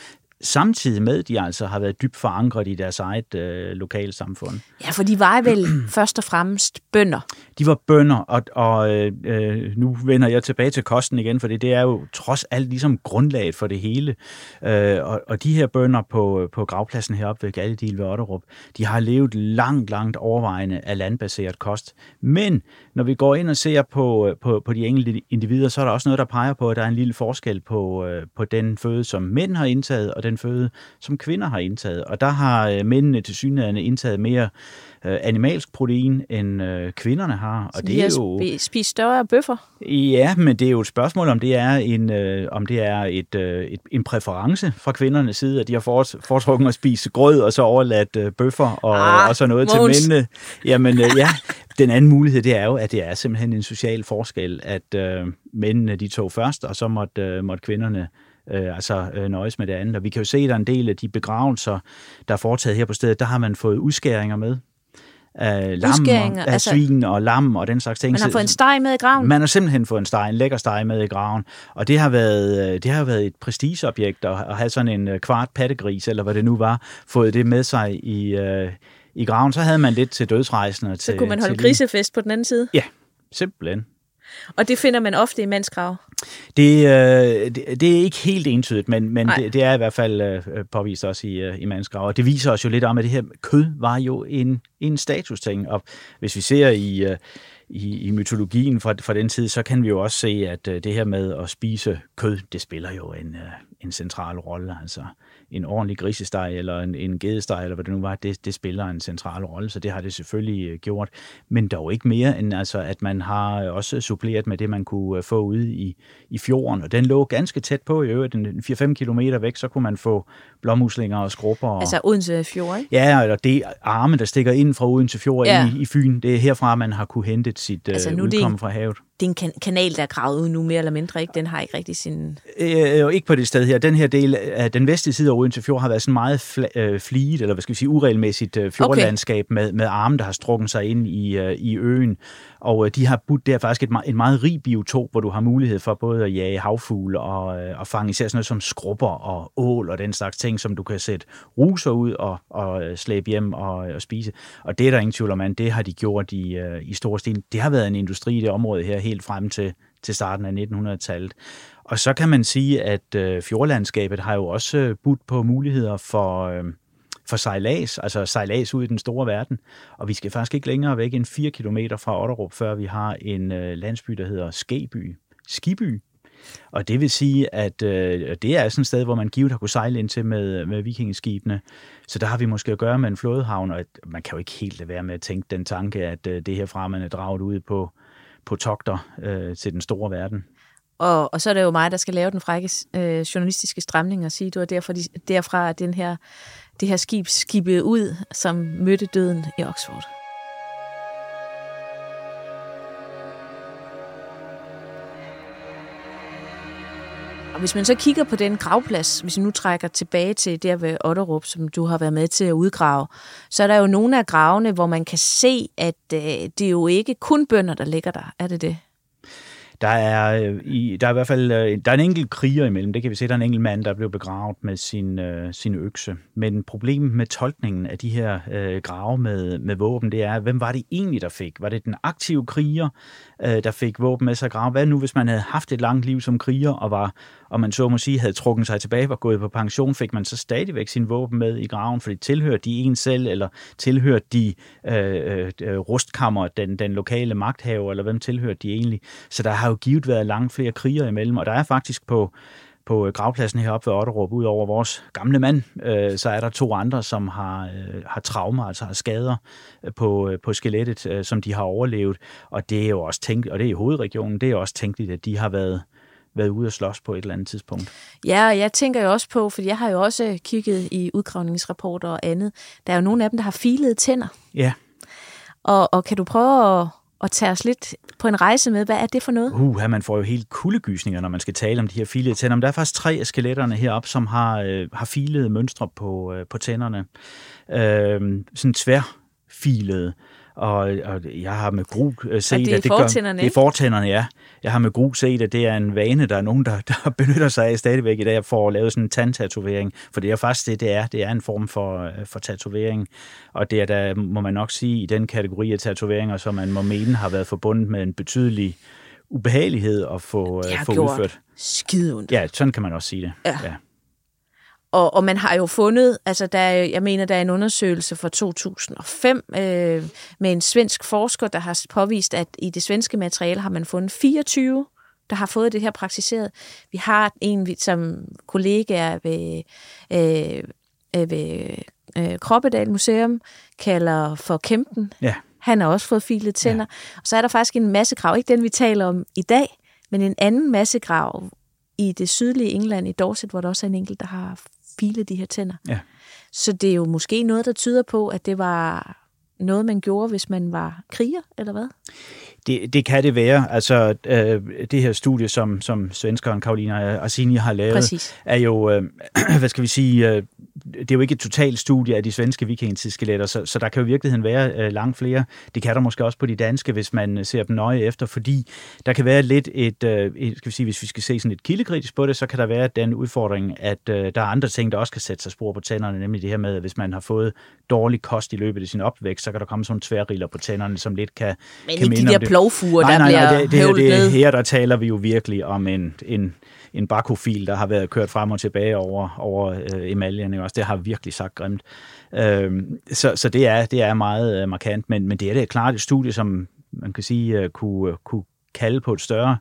samtidig med, at de altså har været dybt forankret i deres eget øh, lokalsamfund. Ja, for de var vel *clears throat* først og fremmest bønder. De var bønder, og, og øh, nu vender jeg tilbage til kosten igen, for det, er jo trods alt ligesom grundlaget for det hele. Øh, og, og de her bønder på, på gravpladsen heroppe ved Galledil ved Otterup, de har levet langt, langt overvejende af landbaseret kost. Men når vi går ind og ser på, på, på de enkelte individer, så er der også noget, der peger på, at der er en lille forskel på, øh, på den føde, som mænd har indtaget, og den føde, som kvinder har indtaget. Og der har øh, mændene til synligheden indtaget mere øh, animalsk protein, end øh, kvinderne har. Og så det er jo spist større bøffer? Ja, men det er jo et spørgsmål, om det er en, øh, om det er et, øh, et, en præference fra kvindernes side, at de har foretrukket at spise grød, og så overladt øh, bøffer og, ah, og så noget Måns. til mændene. Jamen øh, ja, den anden mulighed, det er jo, at det er simpelthen en social forskel, at øh, mændene de tog først, og så måtte, øh, måtte kvinderne øh, altså øh, nøjes med det andet. Og vi kan jo se, at der er en del af de begravelser, der er foretaget her på stedet, der har man fået udskæringer med af lam, og, af altså, svin og lam og den slags ting. Man har fået en steg med i graven? Man har simpelthen fået en steg, en lækker steg med i graven. Og det har været, øh, det har været et prestigeobjekt at, at have sådan en øh, kvart pattegris, eller hvad det nu var, fået det med sig i, uh, i graven. Så havde man lidt til dødsrejsende. Så til, kunne man holde grisefest på den anden side? Ja, simpelthen. Og det finder man ofte i mandsgrav? Det, øh, det, det er ikke helt entydigt, men, men det, det er i hvert fald øh, påvist også i, øh, i mandsgrav. Og det viser os jo lidt om, at det her kød var jo en, en statusting. Og hvis vi ser i... Øh, i, i mytologien fra, fra den tid, så kan vi jo også se, at øh, det her med at spise kød, det spiller jo en, øh, en central rolle. Altså en ordentlig grisesteg eller en, en gedesteg, eller hvad det nu var, det, det spiller en central rolle, så det har det selvfølgelig øh, gjort. Men dog ikke mere end altså, at man har også suppleret med det, man kunne få ude i, i fjorden, og den lå ganske tæt på i øvrigt, 4-5 kilometer væk, så kunne man få blåmuslinger og skrubber. Og, altså Odense Fjord, ikke? Ja, eller det arme, der stikker ind fra Odense Fjord ja. i, i Fyn, det er herfra, man har kunne hente sit altså, udkomme fra havet det er en kan- kanal, der er gravet ud nu, mere eller mindre, ikke? Den har ikke rigtig sin... Øh, øh, ikke på det sted her. Den her del af den vestlige side af Odense Fjord har været sådan meget fl- øh, fliget, eller hvad skal vi sige, uregelmæssigt øh, fjordlandskab okay. med, med arme, der har strukket sig ind i, øh, i øen. Og øh, de har budt der faktisk et, en meget rig biotop, hvor du har mulighed for både at jage havfugle og, øh, og fange især sådan noget som skrubber og ål og den slags ting, som du kan sætte ruser ud og, og øh, slæbe hjem og, og spise. Og det er der ingen tvivl om, det har de gjort i, i stor stil. Det har været en industri i det område her helt frem til, til starten af 1900-tallet. Og så kan man sige, at øh, fjordlandskabet har jo også budt på muligheder for... Øh, for sejlads, altså sejlads ud i den store verden. Og vi skal faktisk ikke længere væk end 4 km fra Otterup, før vi har en øh, landsby, der hedder Skeby. Skiby. Og det vil sige, at øh, det er sådan et sted, hvor man givet har kunne sejle ind til med, med vikingeskibene. Så der har vi måske at gøre med en flådehavn, og man kan jo ikke helt lade være med at tænke den tanke, at øh, det her fra, man er draget ud på, på togter øh, til den store verden. Og, og så er det jo mig, der skal lave den frække øh, journalistiske stramning og sige, du er derfra, derfra, at den her det her skib skibede ud, som mødte døden i Oxford. Og hvis man så kigger på den gravplads, hvis vi nu trækker tilbage til der ved Otterup, som du har været med til at udgrave, så er der jo nogle af gravene, hvor man kan se, at øh, det er jo ikke kun bønder, der ligger der. Er det det? Der er, øh, i, der er i hvert fald øh, der er en enkelt kriger imellem. Det kan vi se, der er en enkelt mand, der blev begravet med sin, øh, sin økse. Men problemet med tolkningen af de her øh, grave med, med våben, det er, hvem var det egentlig, der fik? Var det den aktive kriger, øh, der fik våben med sig grave? Hvad nu, hvis man havde haft et langt liv som kriger, og var, og man så må sige, havde trukket sig tilbage, var gået på pension, fik man så stadigvæk sin våben med i graven, fordi tilhørte de en selv, eller tilhørte de øh, øh, øh, rustkammer, den, den lokale magthaver, eller hvem tilhørte de egentlig? Så der har jo givet været langt flere kriger imellem, og der er faktisk på, på øh, gravpladsen heroppe ved Otterup, ud over vores gamle mand, øh, så er der to andre, som har, øh, har traumer, altså har skader øh, på, øh, på skelettet, øh, som de har overlevet. Og det er jo også tænkt, og det er i hovedregionen, det er også tænkeligt, at de har været, været ude at slås på et eller andet tidspunkt. Ja, og jeg tænker jo også på, for jeg har jo også kigget i udgravningsrapporter og andet, der er jo nogle af dem, der har filede tænder. Ja. Og, og kan du prøve at, at tage os lidt på en rejse med, hvad er det for noget? Uh, man får jo helt kuldegysninger, når man skal tale om de her filede tænder. Men der er faktisk tre af skeletterne heroppe, som har, øh, har filede mønstre på, øh, på tænderne. Øh, sådan tværfilede. Og, og jeg har med gru øh, set, det er at det gør, det er fortænderne, ja. Jeg har med gru set, at det er en vane, der er nogen, der, *laughs* der benytter sig af stadigvæk i dag, for at lave sådan en tandtatovering. For det er faktisk det, det er. Det er en form for, øh, for tatovering. Og det er der, må man nok sige, i den kategori af tatoveringer, som man må mene har været forbundet med en betydelig ubehagelighed at få, Det øh, har få gjort udført. skide ondt. Ja, sådan kan man også sige det. Ja. ja. Og, og man har jo fundet, altså der er, jeg mener, der er en undersøgelse fra 2005 øh, med en svensk forsker, der har påvist, at i det svenske materiale har man fundet 24, der har fået det her praktiseret. Vi har en, som kollegaer ved, øh, øh, ved øh, Kroppedal Museum kalder for Kæmpen. Ja. Han har også fået filet tænder. Ja. Og så er der faktisk en massegrav, ikke den vi taler om i dag, men en anden massegrav i det sydlige England, i Dorset, hvor der også er en enkelt, der har filet de her tænder. Ja. Så det er jo måske noget, der tyder på, at det var noget, man gjorde, hvis man var kriger, eller hvad? Det, det kan det være. Altså, øh, det her studie, som, som svenskeren Karolina Arsini har lavet, Præcis. er jo, øh, *clears throat* hvad skal vi sige, øh, det er jo ikke et totalt studie af de svenske vikingetidsskeletter, så, så der kan jo i virkeligheden være øh, langt flere. Det kan der måske også på de danske, hvis man øh, ser dem nøje efter, fordi der kan være lidt et, øh, et skal vi sige, hvis vi skal se sådan et kildekritisk på det, så kan der være den udfordring, at øh, der er andre ting, der også kan sætte sig spor på tænderne, nemlig det her med, at hvis man har fået dårlig kost i løbet af sin opvækst, så kan der komme sådan tværriller på tænderne, som lidt kan, Men kan ikke de minde om der det. plovfuger, nej, der nej, bliver nej, det, det, det, ned. her der taler vi jo virkelig om en, en, en bakofil, der har været kørt frem og tilbage over, over øh, emaljen. Ikke? Også det har virkelig sagt grimt. Øh, så så det, er, det er meget øh, markant, men, men det er det klart et studie, som man kan sige øh, kunne, øh, kunne kalde på et større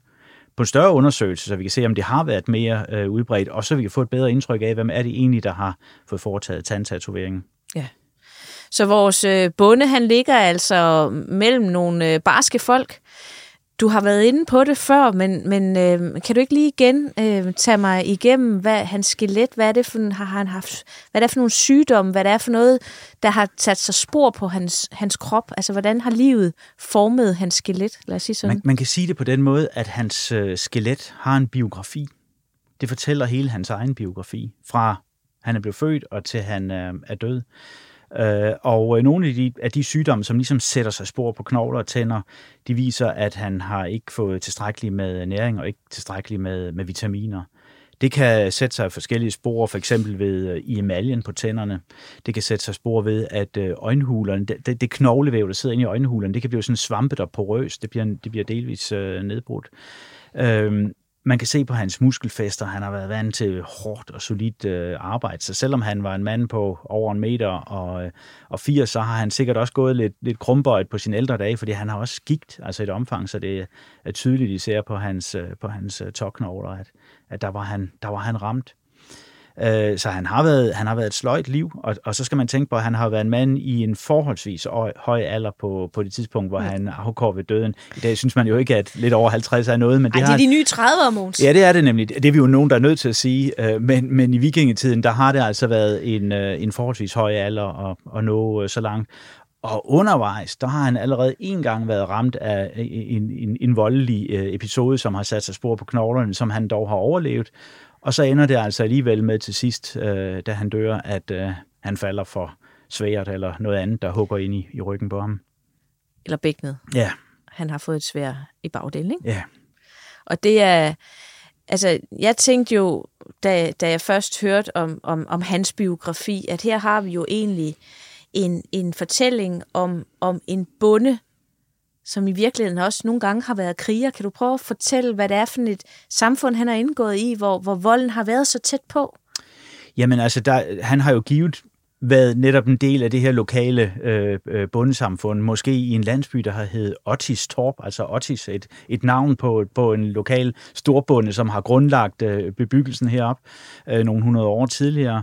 på en større undersøgelse, så vi kan se, om det har været mere øh, udbredt, og så vi kan få et bedre indtryk af, hvem er det egentlig, der har fået foretaget tandtatoveringen. Så vores øh, bonde, han ligger altså mellem nogle øh, barske folk. Du har været inde på det før, men, men øh, kan du ikke lige igen øh, tage mig igennem, hvad hans skelet, hvad er det for, har han haft, hvad er det for nogle sygdomme, hvad det er for noget, der har sat sig spor på hans, hans krop? Altså, hvordan har livet formet hans skelet? Lad os sige sådan. Man, man kan sige det på den måde, at hans øh, skelet har en biografi. Det fortæller hele hans egen biografi, fra han er blevet født og til han øh, er død. Øh, og øh, nogle af de, af de sygdomme, som ligesom sætter sig spor på knogler og tænder, de viser, at han har ikke fået tilstrækkeligt med næring og ikke tilstrækkeligt med, med vitaminer. Det kan sætte sig forskellige spor, for eksempel ved øh, i emaljen på tænderne. Det kan sætte sig spor ved, at øh, øjenhulerne, det, det, det knoglevæv, der sidder inde i øjenhulerne, det kan blive sådan svampet og porøst. Det bliver, det bliver delvis øh, nedbrudt. Øhm, man kan se på hans muskelfester, han har været vant til hårdt og solidt øh, arbejde, så selvom han var en mand på over en meter og, øh, og 80, så har han sikkert også gået lidt, lidt krumbøjet på sine ældre dage, fordi han har også skigt, altså et omfang, så det er tydeligt især på hans, øh, på hans øh, at, at der, var han, der var han ramt. Øh, så han har, været, han har været et sløjt liv, og, og så skal man tænke på, at han har været en mand i en forholdsvis høj, høj alder på, på det tidspunkt, hvor Mm. han afgår ved døden. I dag synes man jo ikke, at lidt over 50 er noget, men det Ej, det har er de nye 30'ere, Måns. Ja, det er det nemlig. Det er vi jo nogen, der er nødt til at sige. Øh, Men, men i vikingetiden, der har det altså været en, øh, en forholdsvis høj alder at, at nå øh, så langt. Og undervejs, der har han allerede en gang været ramt af en, en, en voldelig øh, episode, som har sat sig spor på knoglerne, som han dog har overlevet. Og så ender det altså alligevel med til sidst, øh, da han dør, at øh, han falder for svært eller noget andet, der hugger ind i, i ryggen på ham. Eller bækkenet. Ja, Han har fået et svær i bagdelen, ikke? ja. Og det er, altså, jeg tænkte jo, da, da jeg først hørte om, om, om hans biografi, at her har vi jo egentlig en, en fortælling om, om en bonde, som i virkeligheden også nogle gange har været kriger. Kan du prøve at fortælle, hvad det er for et samfund, han har indgået i, hvor, hvor volden har været så tæt på? Jamen altså, der, han har jo givet været netop en del af det her lokale øh, øh bundesamfund, måske i en landsby, der har heddet Otis Torp, altså Otis, et, et navn på, på en lokal storbunde, som har grundlagt øh, bebyggelsen herop øh, nogle hundrede år tidligere.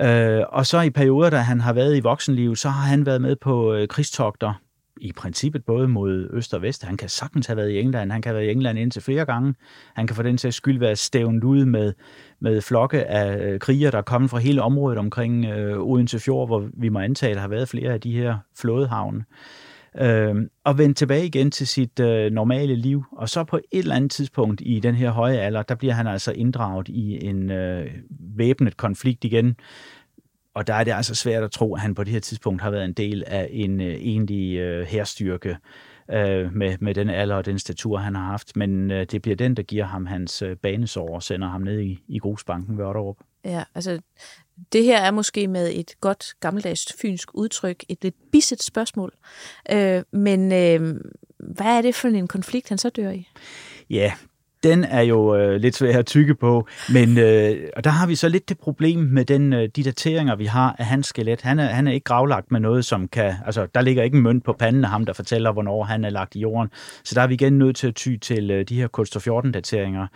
Øh, og så i perioder, da han har været i voksenliv, så har han været med på øh, krigstogter, i princippet både mod øst og vest. Han kan sagtens have været i England. Han kan have været i England indtil flere gange. Han kan for den sags skyld være stævnet ud med, med flokke af øh, kriger, der er kommet fra hele området omkring øh, Odense Fjord, hvor vi må antage, at der har været flere af de her flådehavne. Øh, og vende tilbage igen til sit øh, normale liv. Og så på et eller andet tidspunkt i den her høje alder, der bliver han altså inddraget i en øh, væbnet konflikt igen og der er det altså svært at tro, at han på det her tidspunkt har været en del af en øh, egentlig øh, herstyrke øh, med, med den alder og den statur, han har haft. Men øh, det bliver den, der giver ham hans øh, banesår og sender ham ned i, i Grusbanken ved Otterup. Ja, altså det her er måske med et godt gammeldags fynsk udtryk et lidt bisset spørgsmål. Øh, men øh, hvad er det for en konflikt, han så dør i? Ja, den er jo øh, lidt svær at tykke på, men øh, og der har vi så lidt det problem med den, øh, de dateringer, vi har af hans skelet. Han er, han er ikke gravlagt med noget, som kan, altså der ligger ikke en mønt på panden af ham, der fortæller, hvornår han er lagt i jorden. Så der er vi igen nødt til at ty til øh, de her kulstof 14-dateringer.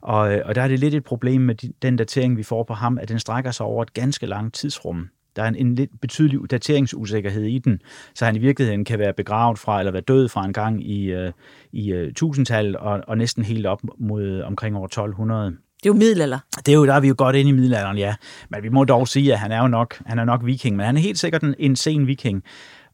Og, øh, og der er det lidt et problem med de, den datering, vi får på ham, at den strækker sig over et ganske langt tidsrum. Der er en, en lidt betydelig dateringsusikkerhed i den, så han i virkeligheden kan være begravet fra, eller være død fra en gang i, uh, i uh, tusindtallet, og, og næsten helt op mod omkring år 1200. Det er jo middelalder. Det er jo, der er vi jo godt inde i middelalderen, ja. Men vi må dog sige, at han er jo nok, han er nok viking, men han er helt sikkert en, en sen viking.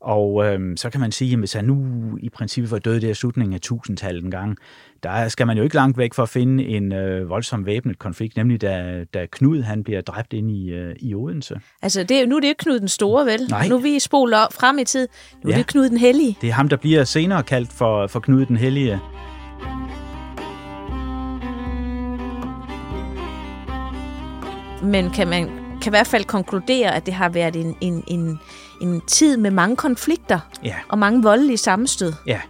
Og øhm, så kan man sige, at hvis han nu i princippet var død der i slutningen af tusindtallet en gang, der skal man jo ikke langt væk for at finde en øh, voldsom væbnet konflikt, nemlig da, da Knud han bliver dræbt ind i, øh, i Odense. Altså det, nu er det ikke Knud den Store, vel? Nej. Nu er vi spoler frem i tid. Nu ja. er det Knud den Hellige. Det er ham, der bliver senere kaldt for, for Knud den Hellige. Men kan man kan i hvert fald konkludere, at det har været en, en, en, en tid med mange konflikter ja. og mange voldelige sammenstød. Ja,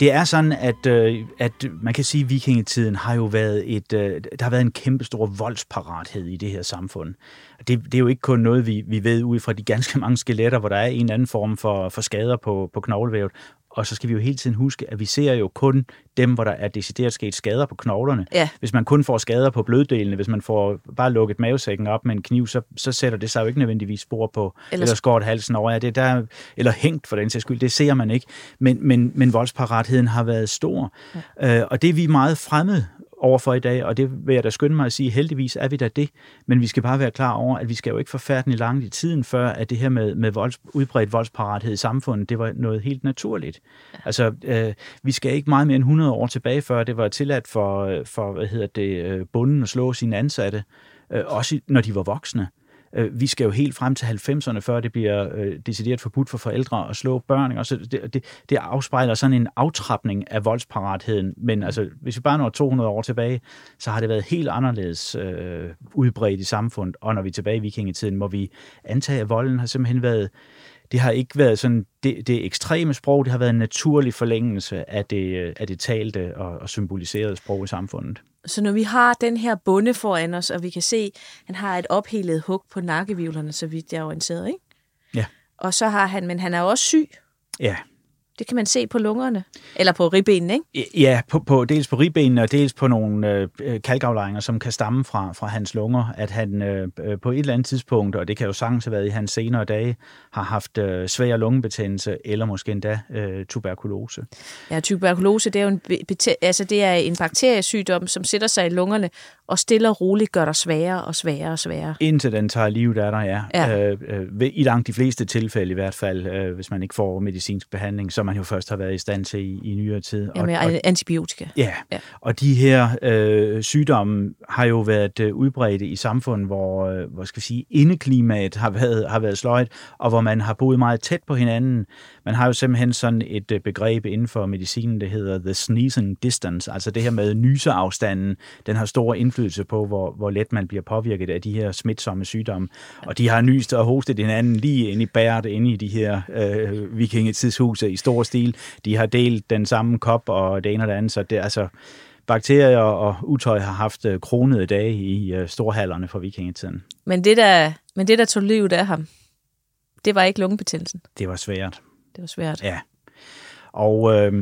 det er sådan, at, øh, at man kan sige, at vikingetiden har jo været et, øh, der har været en kæmpe stor voldsparathed i det her samfund. Det, det er jo ikke kun noget, vi, vi ved ud fra de ganske mange skeletter, hvor der er en eller anden form for, for skader på, på knoglevævet. Og så skal vi jo hele tiden huske, at vi ser jo kun dem, hvor der er decideret sket skader på knoglerne. Ja. Hvis man kun får skader på bløddelene, hvis man får bare lukket mavesækken op med en kniv, så, så sætter det sig jo ikke nødvendigvis spor på, eller, eller skåret halsen over. Ja, det der, eller hængt for den sags skyld, det ser man ikke. Men, men, men voldsparatheden har været stor. Ja. Øh, og det er vi meget fremmede overfor i dag, og det vil jeg da skynde mig at sige, heldigvis er vi da det, men vi skal bare være klar over, at vi skal jo ikke forfærdelig langt i tiden, før at det her med, med volds, udbredt voldsparathed i samfundet, det var noget helt naturligt. Altså, øh, vi skal ikke meget mere end 100 år tilbage, før det var tilladt for, for hvad hedder det, øh, bunden at slå sine ansatte, øh, også når de var voksne. Øh, vi skal jo helt frem til 90'erne, før det bliver øh, decideret forbudt for forældre at slå børn. Og så det, det, det afspejler sådan en aftrapning af voldsparatheden. Men altså, hvis vi bare når 200 år tilbage, så har det været helt anderledes øh, udbredt i samfundet. Og når vi er tilbage i vikingetiden, må vi antage, at volden har simpelthen været det har ikke været sådan det, det ekstreme sprog, det har været en naturlig forlængelse af det, af det talte og, og symboliserede sprog i samfundet. Så når vi har den her bunde foran os, og vi kan se, han har et ophelet hug på nakkevivlerne, så vidt jeg er orienteret, ikke? Ja. Og så har han, men han er også syg. Ja. Det kan man se på lungerne, eller på ribbenene, ikke? Ja, på, på, dels på ribbenene og dels på nogle øh, kalkaflejringer, som kan stamme fra, fra hans lunger, at han øh, på et eller andet tidspunkt, og det kan jo sagtens have været i hans senere dage, har haft øh, svær lungebetændelse eller måske endda øh, tuberkulose. Ja, tuberkulose, det er jo en, altså, det er en bakteriesygdom, som sætter sig i lungerne og stille og roligt gør dig sværere og sværere og sværere. Indtil den tager livet af dig, ja. ja. Øh, øh, I langt de fleste tilfælde i hvert fald, øh, hvis man ikke får medicinsk behandling, som man jo først har været i stand til i, i nyere tid. Og, og, antibiotika. Ja, ja, og de her øh, sygdomme har jo været øh, udbredte i samfundet, hvor, øh, hvor skal vi sige, indeklimaet har været, har været sløjt, og hvor man har boet meget tæt på hinanden. Man har jo simpelthen sådan et øh, begreb inden for medicinen, det hedder the sneezing distance, altså det her med nyseafstanden, den har stor indflydelse på, hvor, hvor let man bliver påvirket af de her smitsomme sygdomme. Og de har nyst og hostet hinanden lige ind i bæret, inde i de her øh, vikingetidshuse i stor stil. De har delt den samme kop og det ene og det andet, så det er altså bakterier og utøj har haft øh, kronede dage i øh, storhallerne fra vikingetiden. Men det, der, men det, der tog livet af ham, det var ikke lungebetændelsen. Det var svært. Det var svært. Ja. Og øh,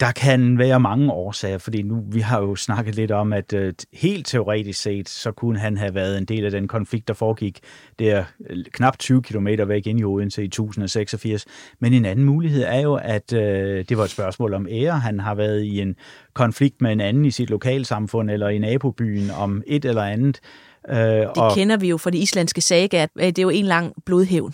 der kan være mange årsager, fordi nu vi har jo snakket lidt om, at øh, helt teoretisk set, så kunne han have været en del af den konflikt, der foregik der øh, knap 20 km væk ind i Odense i 1086. Men en anden mulighed er jo, at øh, det var et spørgsmål om ære. Han har været i en konflikt med en anden i sit lokalsamfund eller i nabobyen om et eller andet. Øh, det og kender vi jo fra de islandske sager, at det er jo en lang blodhævn.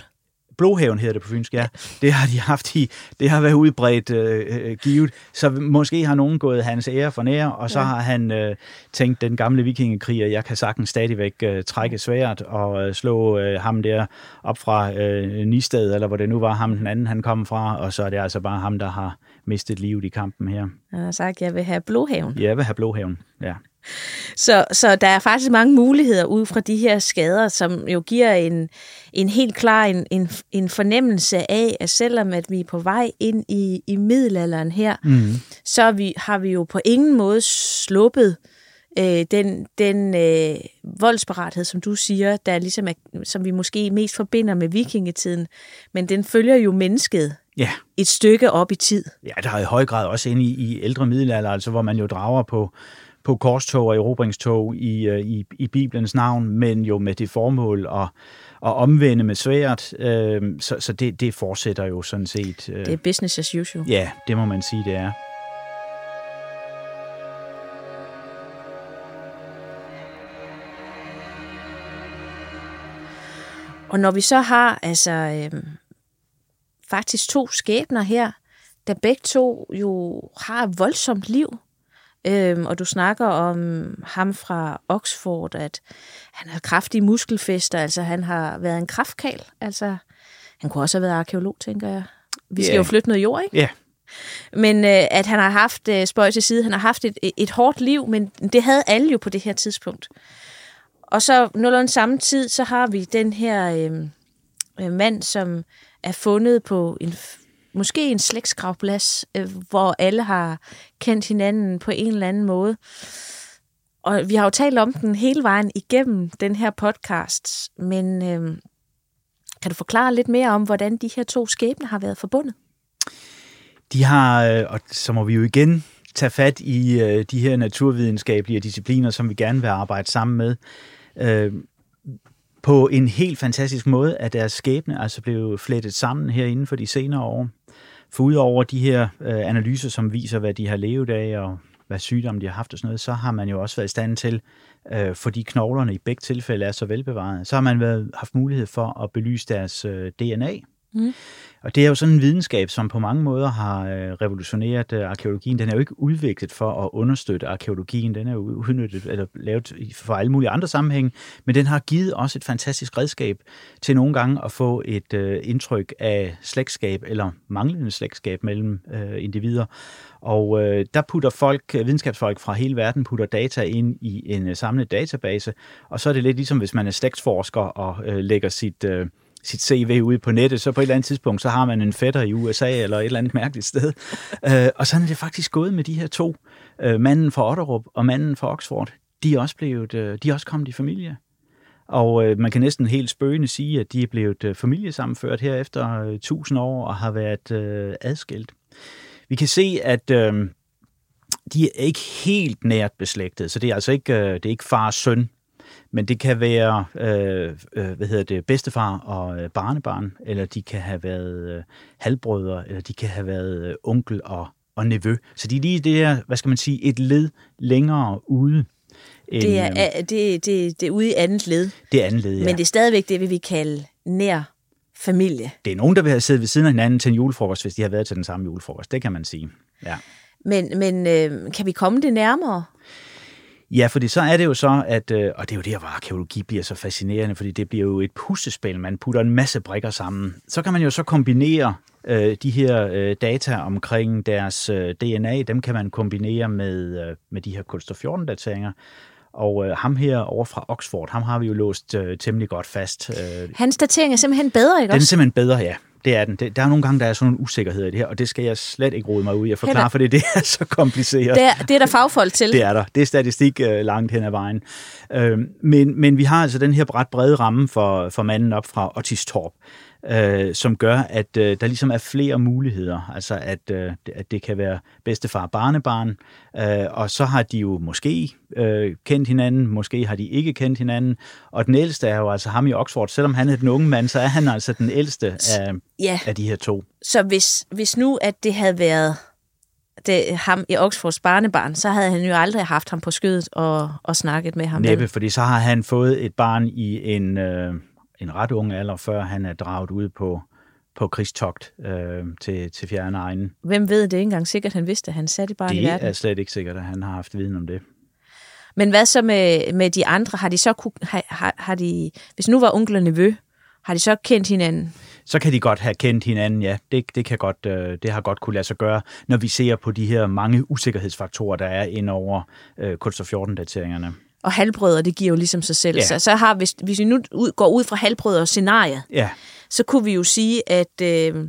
Blåhaven hedder det på fynsk, ja. Det har de haft i, det har været udbredt øh, øh, givet. Så måske har nogen gået hans ære for nære, og så ja. har han øh, tænkt, den gamle vikingekriger, jeg kan sagtens stadigvæk øh, trække svært og øh, slå øh, ham der op fra øh, Nisted, eller hvor det nu var ham den anden, han kom fra, og så er det altså bare ham, der har mistet livet i kampen her. Han har sagt, jeg vil have Blåhaven. Ja, jeg vil have Blåhaven, ja. Så, så der er faktisk mange muligheder ud fra de her skader, som jo giver en, en helt klar en, en, en fornemmelse af, at selvom at vi er på vej ind i, i middelalderen her, mm. så vi, har vi jo på ingen måde sluppet øh, den, den øh, voldsparathed, som du siger, der ligesom er, som vi måske mest forbinder med vikingetiden, men den følger jo mennesket ja. et stykke op i tid. Ja, der er i høj grad også inde i, i ældre middelalder, altså hvor man jo drager på på korstog og erobringstog i, øh, i, i Bibelens navn, men jo med det formål at, at omvende med svært. Øh, så så det, det fortsætter jo sådan set. Øh, det er business as usual. Ja, det må man sige, det er. Og når vi så har altså øh, faktisk to skæbner her, der begge to jo har et voldsomt liv, Øhm, og du snakker om ham fra Oxford, at han har kraftige muskelfester, altså han har været en kraftkal. Altså, han kunne også have været arkeolog, tænker jeg. Vi skal yeah. jo flytte noget jord, ikke? Ja. Yeah. Men øh, at han har haft, øh, spøj til side, han har haft et, et hårdt liv, men det havde alle jo på det her tidspunkt. Og så nogenlunde samme tid, så har vi den her øh, øh mand, som er fundet på en måske en slægtsgravplads, øh, hvor alle har kendt hinanden på en eller anden måde. Og vi har jo talt om den hele vejen igennem den her podcast, men øh, kan du forklare lidt mere om, hvordan de her to skæbner har været forbundet? De har, øh, og så må vi jo igen tage fat i øh, de her naturvidenskabelige discipliner, som vi gerne vil arbejde sammen med. Øh, på en helt fantastisk måde at deres skæbne altså blev flettet sammen her inden for de senere år. For udover de her øh, analyser, som viser, hvad de har levet af, og hvad sygdomme de har haft og sådan noget, så har man jo også været i stand til, øh, fordi knoglerne i begge tilfælde er så velbevaret, så har man været, haft mulighed for at belyse deres øh, DNA. Mm. Og det er jo sådan en videnskab, som på mange måder har øh, revolutioneret øh, arkeologien. Den er jo ikke udviklet for at understøtte arkeologien. Den er jo udnyttet eller lavet for alle mulige andre sammenhænge. Men den har givet også et fantastisk redskab til nogle gange at få et øh, indtryk af slægtskab eller manglende slægtskab mellem øh, individer. Og øh, der putter folk, videnskabsfolk fra hele verden, putter data ind i en øh, samlet database. Og så er det lidt ligesom, hvis man er slægtsforsker og øh, lægger sit... Øh, sit CV ude på nettet, så på et eller andet tidspunkt, så har man en fætter i USA eller et eller andet mærkeligt sted. øh, og sådan er det faktisk gået med de her to. Øh, manden fra Otterup og manden fra Oxford, de er også, blevet, øh, de er også kommet i familie. Og øh, man kan næsten helt spøgende sige, at de er blevet øh, familiesammenført her efter øh, 1000 år og har været øh, adskilt. Vi kan se, at øh, de er ikke helt nært beslægtet, så det er altså ikke, øh, det er ikke far og søn, men det kan være, øh, øh, hvad hedder det, bedstefar og øh, barnebarn, eller de kan have været øh, halvbrødre, eller de kan have været øh, onkel og, og nevø. Så de er lige det her, hvad skal man sige, et led længere ude. End, det, er, det, det, det er ude i andet led. Det er andet led, ja. Men det er stadigvæk det, vi vil kalde nær familie. Det er nogen, der vil have siddet ved siden af hinanden til en julefrokost, hvis de har været til den samme julefrokost. Det kan man sige. Ja. Men, men øh, kan vi komme det nærmere? Ja, fordi så er det jo så, at, øh, og det er jo der, hvor arkeologi bliver så fascinerende, fordi det bliver jo et puslespil, man putter en masse brikker sammen. Så kan man jo så kombinere øh, de her øh, data omkring deres øh, DNA, dem kan man kombinere med, øh, med de her kulstof 14-dateringer. Og øh, ham her over fra Oxford, ham har vi jo låst øh, temmelig godt fast. Øh, Hans datering er simpelthen bedre, ikke den er også? simpelthen bedre, ja. Det er den. Det, der er nogle gange, der er sådan en usikkerhed i det her, og det skal jeg slet ikke rode mig ud i at forklare, Heller- for det, det er så kompliceret. Det er, det er der fagfolk til. *laughs* Det er der. Det er statistik øh, langt hen ad vejen. Øh, men, men vi har altså den her ret brede ramme for, for manden op fra Otis Torp, øh, som gør, at øh, der ligesom er flere muligheder. Altså, at, øh, at det kan være bedstefar og barnebarn, øh, og så har de jo måske øh, kendt hinanden, måske har de ikke kendt hinanden, og den ældste er jo altså ham i Oxford. Selvom han er den unge mand, så er han altså den ældste af, Ja, af de her to. så hvis, hvis nu, at det havde været det, ham i Oxfords barnebarn, så havde han jo aldrig haft ham på skødet og, og snakket med ham. Næppe, fordi så har han fået et barn i en, øh, en ret ung alder, før han er draget ud på, på krigstogt øh, til, til fjerne egne. Hvem ved det ikke engang sikkert, han vidste, at han satte barn i Det verden. er slet ikke sikkert, at han har haft viden om det. Men hvad så med, med de andre? Har de så kunne, har, har, har de, hvis nu var onkel og nevø, har de så kendt hinanden? Så kan de godt have kendt hinanden, ja. Det, det, kan godt, øh, det har godt kunne lade sig gøre, når vi ser på de her mange usikkerhedsfaktorer, der er ind over øh, kulstof 14-dateringerne. Og halvbrødre, det giver jo ligesom sig selv. Ja. Så, så har, hvis, hvis vi nu ud, går ud fra halvbrødre scenariet, Ja, så kunne vi jo sige, at, øh,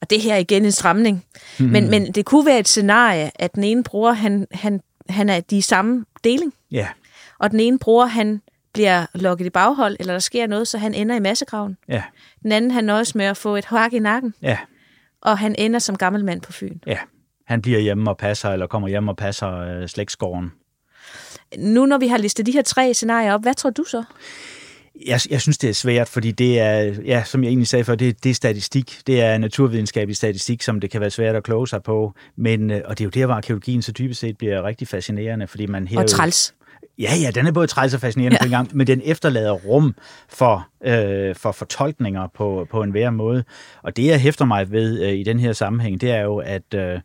og det her er igen en stramning, mm-hmm. men, men det kunne være et scenarie, at den ene bror, han, han, han er de samme deling, ja, og den ene bror, han bliver lukket i baghold, eller der sker noget, så han ender i massegraven. ja, Den anden, han nøjes med at få et hak i nakken, ja, og han ender som gammel mand på Fyn. ja. Han bliver hjemme og passer, eller kommer hjem og passer øh, slægtsgården. Nu når vi har listet de her tre scenarier op, hvad tror du så? Jeg, jeg synes, det er svært, fordi det er, ja, som jeg egentlig sagde før, det, det er statistik. Det er naturvidenskabelig statistik, som det kan være svært at kloge sig på. Men, øh, og det er jo der, hvor arkeologien så typisk set bliver rigtig fascinerende, fordi man her Og træls. Ja, ja, den er både træls og fascinerende ja. på en gang, men den efterlader rum for, øh, for fortolkninger på, på en hver måde. Og det, jeg hæfter mig ved øh, i den her sammenhæng, det er jo, at øh,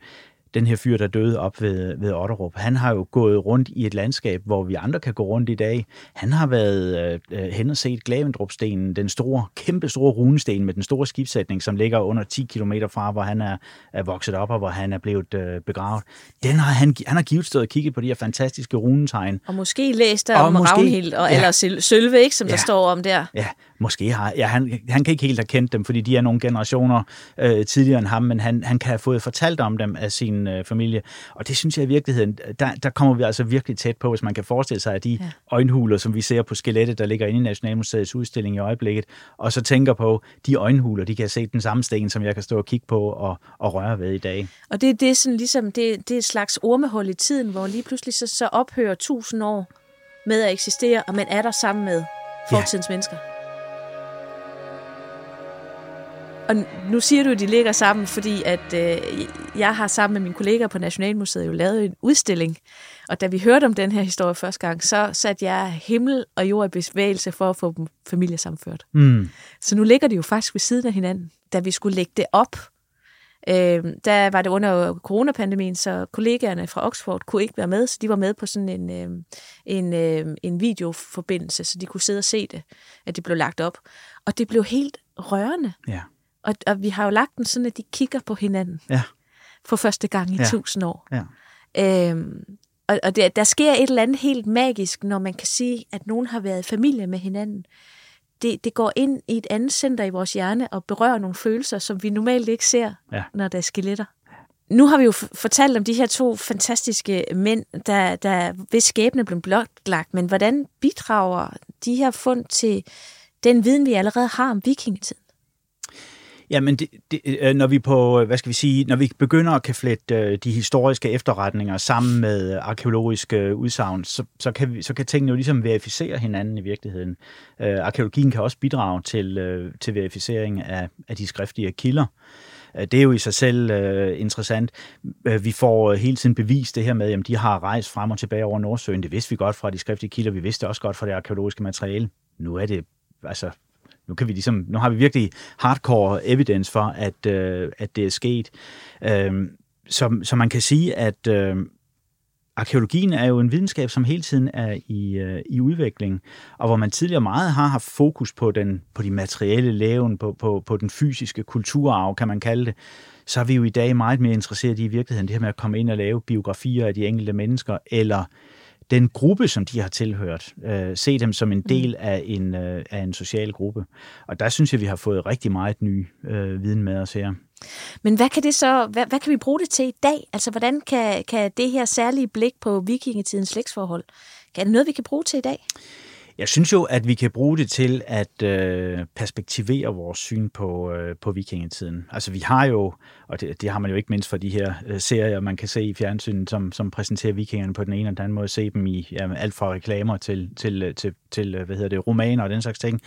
den her fyr, der døde op ved, ved Otterup, han har jo gået rundt i et landskab, hvor vi andre kan gå rundt i dag. Han har været øh, øh, hen og set Glavendrupstenen, den store, kæmpe store runesten med den store skibssætning, som ligger under 10 km fra, hvor han er, er vokset op og hvor han er blevet øh, begravet. Den har han, han har givet stået og kigget på de her fantastiske runetegn, Og måske læste der Og om måske- Ragnhild, og, ja. eller Sølve, ikke, som der Ja. står om der. Ja, måske har ja, han, han kan ikke helt have kendt dem, fordi de er nogle generationer øh, tidligere end ham, men han, han kan have fået fortalt om dem af sin øh, familie. Og det synes jeg i virkeligheden, der, der kommer vi altså virkelig tæt på, hvis man kan forestille sig, at de Ja. øjenhuler, som vi ser på skelettet, der ligger inde i Nationalmuseets udstilling i øjeblikket, og så tænker på, de øjenhuler, de kan set den samme sten, som jeg kan stå og kigge på og, og røre ved i dag. Og det, det er sådan ligesom, det, det er et slags ormehul i tiden, hvor lige pludselig så, så ophører tusind år med at eksistere, og man er der sammen med fortidens ja. mennesker. Og nu siger du, at de ligger sammen, fordi at øh, jeg har sammen med mine kolleger på Nationalmuseet jo lavet en udstilling. Og da vi hørte om den her historie første gang, så satte jeg himmel og jord i bevægelse for at få dem familiesamført. Mm. Så nu ligger de jo faktisk ved siden af hinanden. Da vi skulle lægge det op, øh, der var det under coronapandemien, så kollegaerne fra Oxford kunne ikke være med, så de var med på sådan en, øh, en, øh, en videoforbindelse, så de kunne sidde og se det, at det blev lagt op. Og det blev helt rørende. Ja. Og, og vi har jo lagt den sådan, at de kigger på hinanden Ja. for første gang i Ja. tusind år. Ja. Øhm, og og der, der sker et eller andet helt magisk, når man kan sige, at nogen har været i familie med hinanden. Det, det går ind i et andet center i vores hjerne og berører nogle følelser, som vi normalt ikke ser, Ja. når der er skeletter. Nu har vi jo fortalt om de her to fantastiske mænd, der, der hvis skæbne blev blotlagt, men hvordan bidrager de her fund til den viden, vi allerede har om vikingetiden? Jamen, det, det, øh, når vi på, øh, hvad skal vi sige, når vi begynder at kan flette øh, de historiske efterretninger sammen med arkeologiske udsagn, så, så, kan vi, så kan tingene jo ligesom verificere hinanden i virkeligheden. Øh, arkeologien kan også bidrage til, øh, til verificering af, af de skriftlige kilder. Det er jo i sig selv øh, interessant. Vi får hele tiden bevist det her med, at de har rejst frem og tilbage over Nordsøen. Det vidste vi godt fra de skriftlige kilder. Vi vidste det også godt fra det arkeologiske materiale. Nu er det altså nu, kan vi ligesom, nu har vi virkelig hardcore evidence for, at, øh, at det er sket. Øh, så, så man kan sige, at øh, arkeologien er jo en videnskab, som hele tiden er i, øh, i udvikling, og hvor man tidligere meget har haft fokus på, den, på de materielle læven, på, på, på den fysiske kulturarv, kan man kalde det, så er vi jo i dag meget mere interesseret i i virkeligheden det her med at komme ind og lave biografier af de enkelte mennesker, eller den gruppe, som de har tilhørt, øh, se dem som en mm. del af en, øh, af en social gruppe. Og der synes jeg, vi har fået rigtig meget ny øh, viden med os her. Men hvad kan det så, hvad, hvad kan vi bruge det til i dag? Altså, hvordan kan, kan det her særlige blik på vikingetidens slægtsforhold, kan det noget, vi kan bruge til i dag? Jeg synes jo, at vi kan bruge det til at øh, perspektivere vores syn på, øh, på vikingetiden. Altså vi har jo, og det, det har man jo ikke mindst for de her øh, serier, man kan se i fjernsynet, som, som præsenterer vikingerne på den ene eller den anden måde, se dem i ja, alt fra reklamer til, til, øh, til, til øh, hvad hedder det, romaner og den slags ting,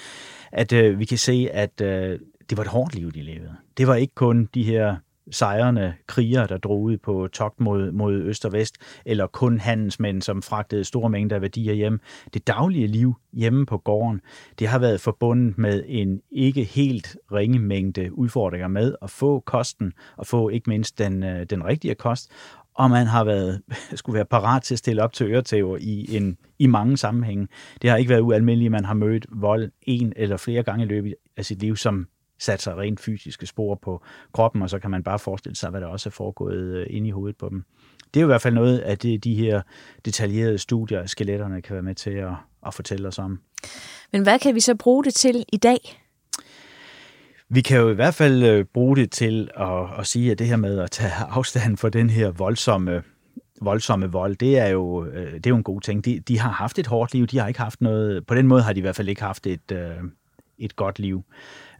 at øh, vi kan se, at øh, det var et hårdt liv, de levede. Det var ikke kun de her sejrende krigere, der drog ud på togt mod, mod øst og vest, eller kun handelsmænd, som fragtede store mængder af værdier hjem. Det daglige liv hjemme på gården, det har været forbundet med en ikke helt ringe mængde udfordringer med at få kosten, og få ikke mindst den, øh, den rigtige kost, og man har været, *laughs* skulle være parat til at stille op til øretæver i, en, i mange sammenhænge. Det har ikke været ualmindeligt, at man har mødt vold en eller flere gange i løbet af sit liv, som sat sig rent fysiske spor på kroppen, og så kan man bare forestille sig, hvad der også er foregået øh, inde i hovedet på dem. Det er jo i hvert fald noget af det, de her detaljerede studier af skeletterne kan være med til at, at fortælle os om. Men hvad kan vi så bruge det til i dag? Vi kan jo i hvert fald øh, bruge det til at, at sige, at det her med at tage afstand for den her voldsomme voldsomme vold, det er jo, øh, det er jo en god ting. De, de har haft et hårdt liv, de har ikke haft noget, på den måde har de i hvert fald ikke haft et, et godt liv.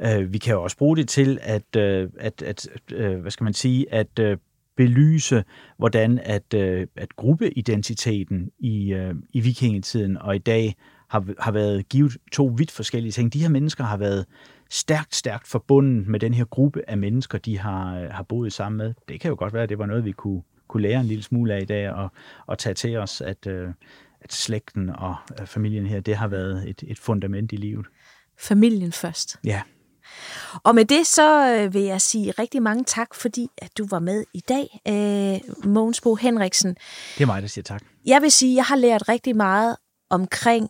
Øh, vi kan jo også bruge det til at, øh, at, at øh, hvad skal man sige, at øh, belyse, hvordan at, øh, at gruppeidentiteten i, øh, i vikingetiden og i dag har, har været givet to vidt forskellige ting. De her mennesker har været stærkt, stærkt forbundet med den her gruppe af mennesker, de har, øh, har boet sammen med. Det kan jo godt være, at det var noget, vi kunne, kunne lære en lille smule af i dag og, og tage til os, at, øh, at slægten og øh, familien her, det har været et, et fundament i livet. Familien først. Ja. Og med det så øh, vil jeg sige rigtig mange tak, fordi at du var med i dag, øh, Mogens Bo Henriksen. Det er mig, der siger tak. Jeg vil sige, at jeg har lært rigtig meget omkring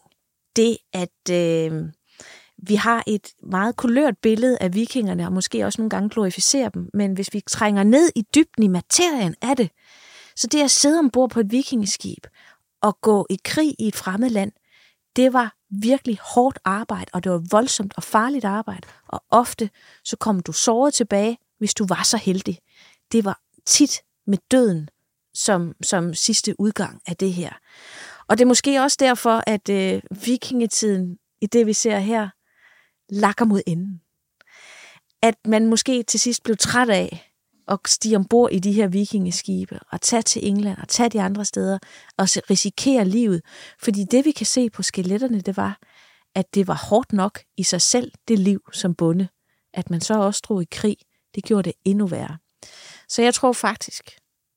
det, at øh, vi har et meget kulørt billede af vikingerne, og måske også nogle gange glorificerer dem, men hvis vi trænger ned i dybden i materien af det, så det at sidde ombord på et vikingeskib og gå i krig i et fremmed land, det var virkelig hårdt arbejde, og det var voldsomt og farligt arbejde, og ofte så kom du såret tilbage, hvis du var så heldig. Det var tit med døden som, som sidste udgang af det her. Og det er måske også derfor, at øh, vikingetiden, i det vi ser her, lakker mod enden. At man måske til sidst blev træt af, at stige ombord i de her vikingeskibe og tage til England og tage de andre steder og risikere livet. Fordi det vi kan se på skeletterne, det var, at det var hårdt nok i sig selv, det liv som bonde. At man så også drog i krig, det gjorde det endnu værre. Så jeg tror faktisk,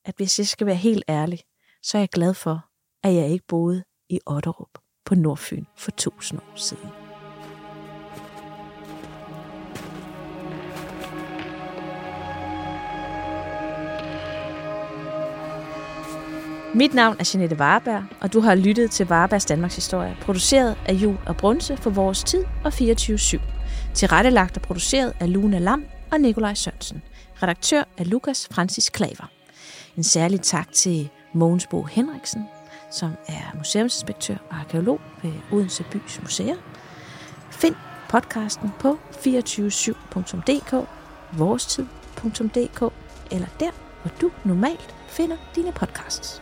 at hvis jeg skal være helt ærlig, så er jeg glad for, at jeg ikke boede i Otterup på Nordfyn for tusind år siden. Mit navn er Jeanette Varberg, og du har lyttet til Warbergs Danmarks Historie, produceret af Jul og Brunse for Vores Tid og 24-7. Tilrettelagt og produceret af Luna Lam og Nikolaj Sørensen. Redaktør er Lukas Francis Klaver. En særlig tak til Mogens Bo Henriksen, som er museumsinspektør og arkeolog ved Odense Bys Museer. Find podcasten på 247.dk, vorestid.dk eller der, hvor du normalt finder dine podcasts.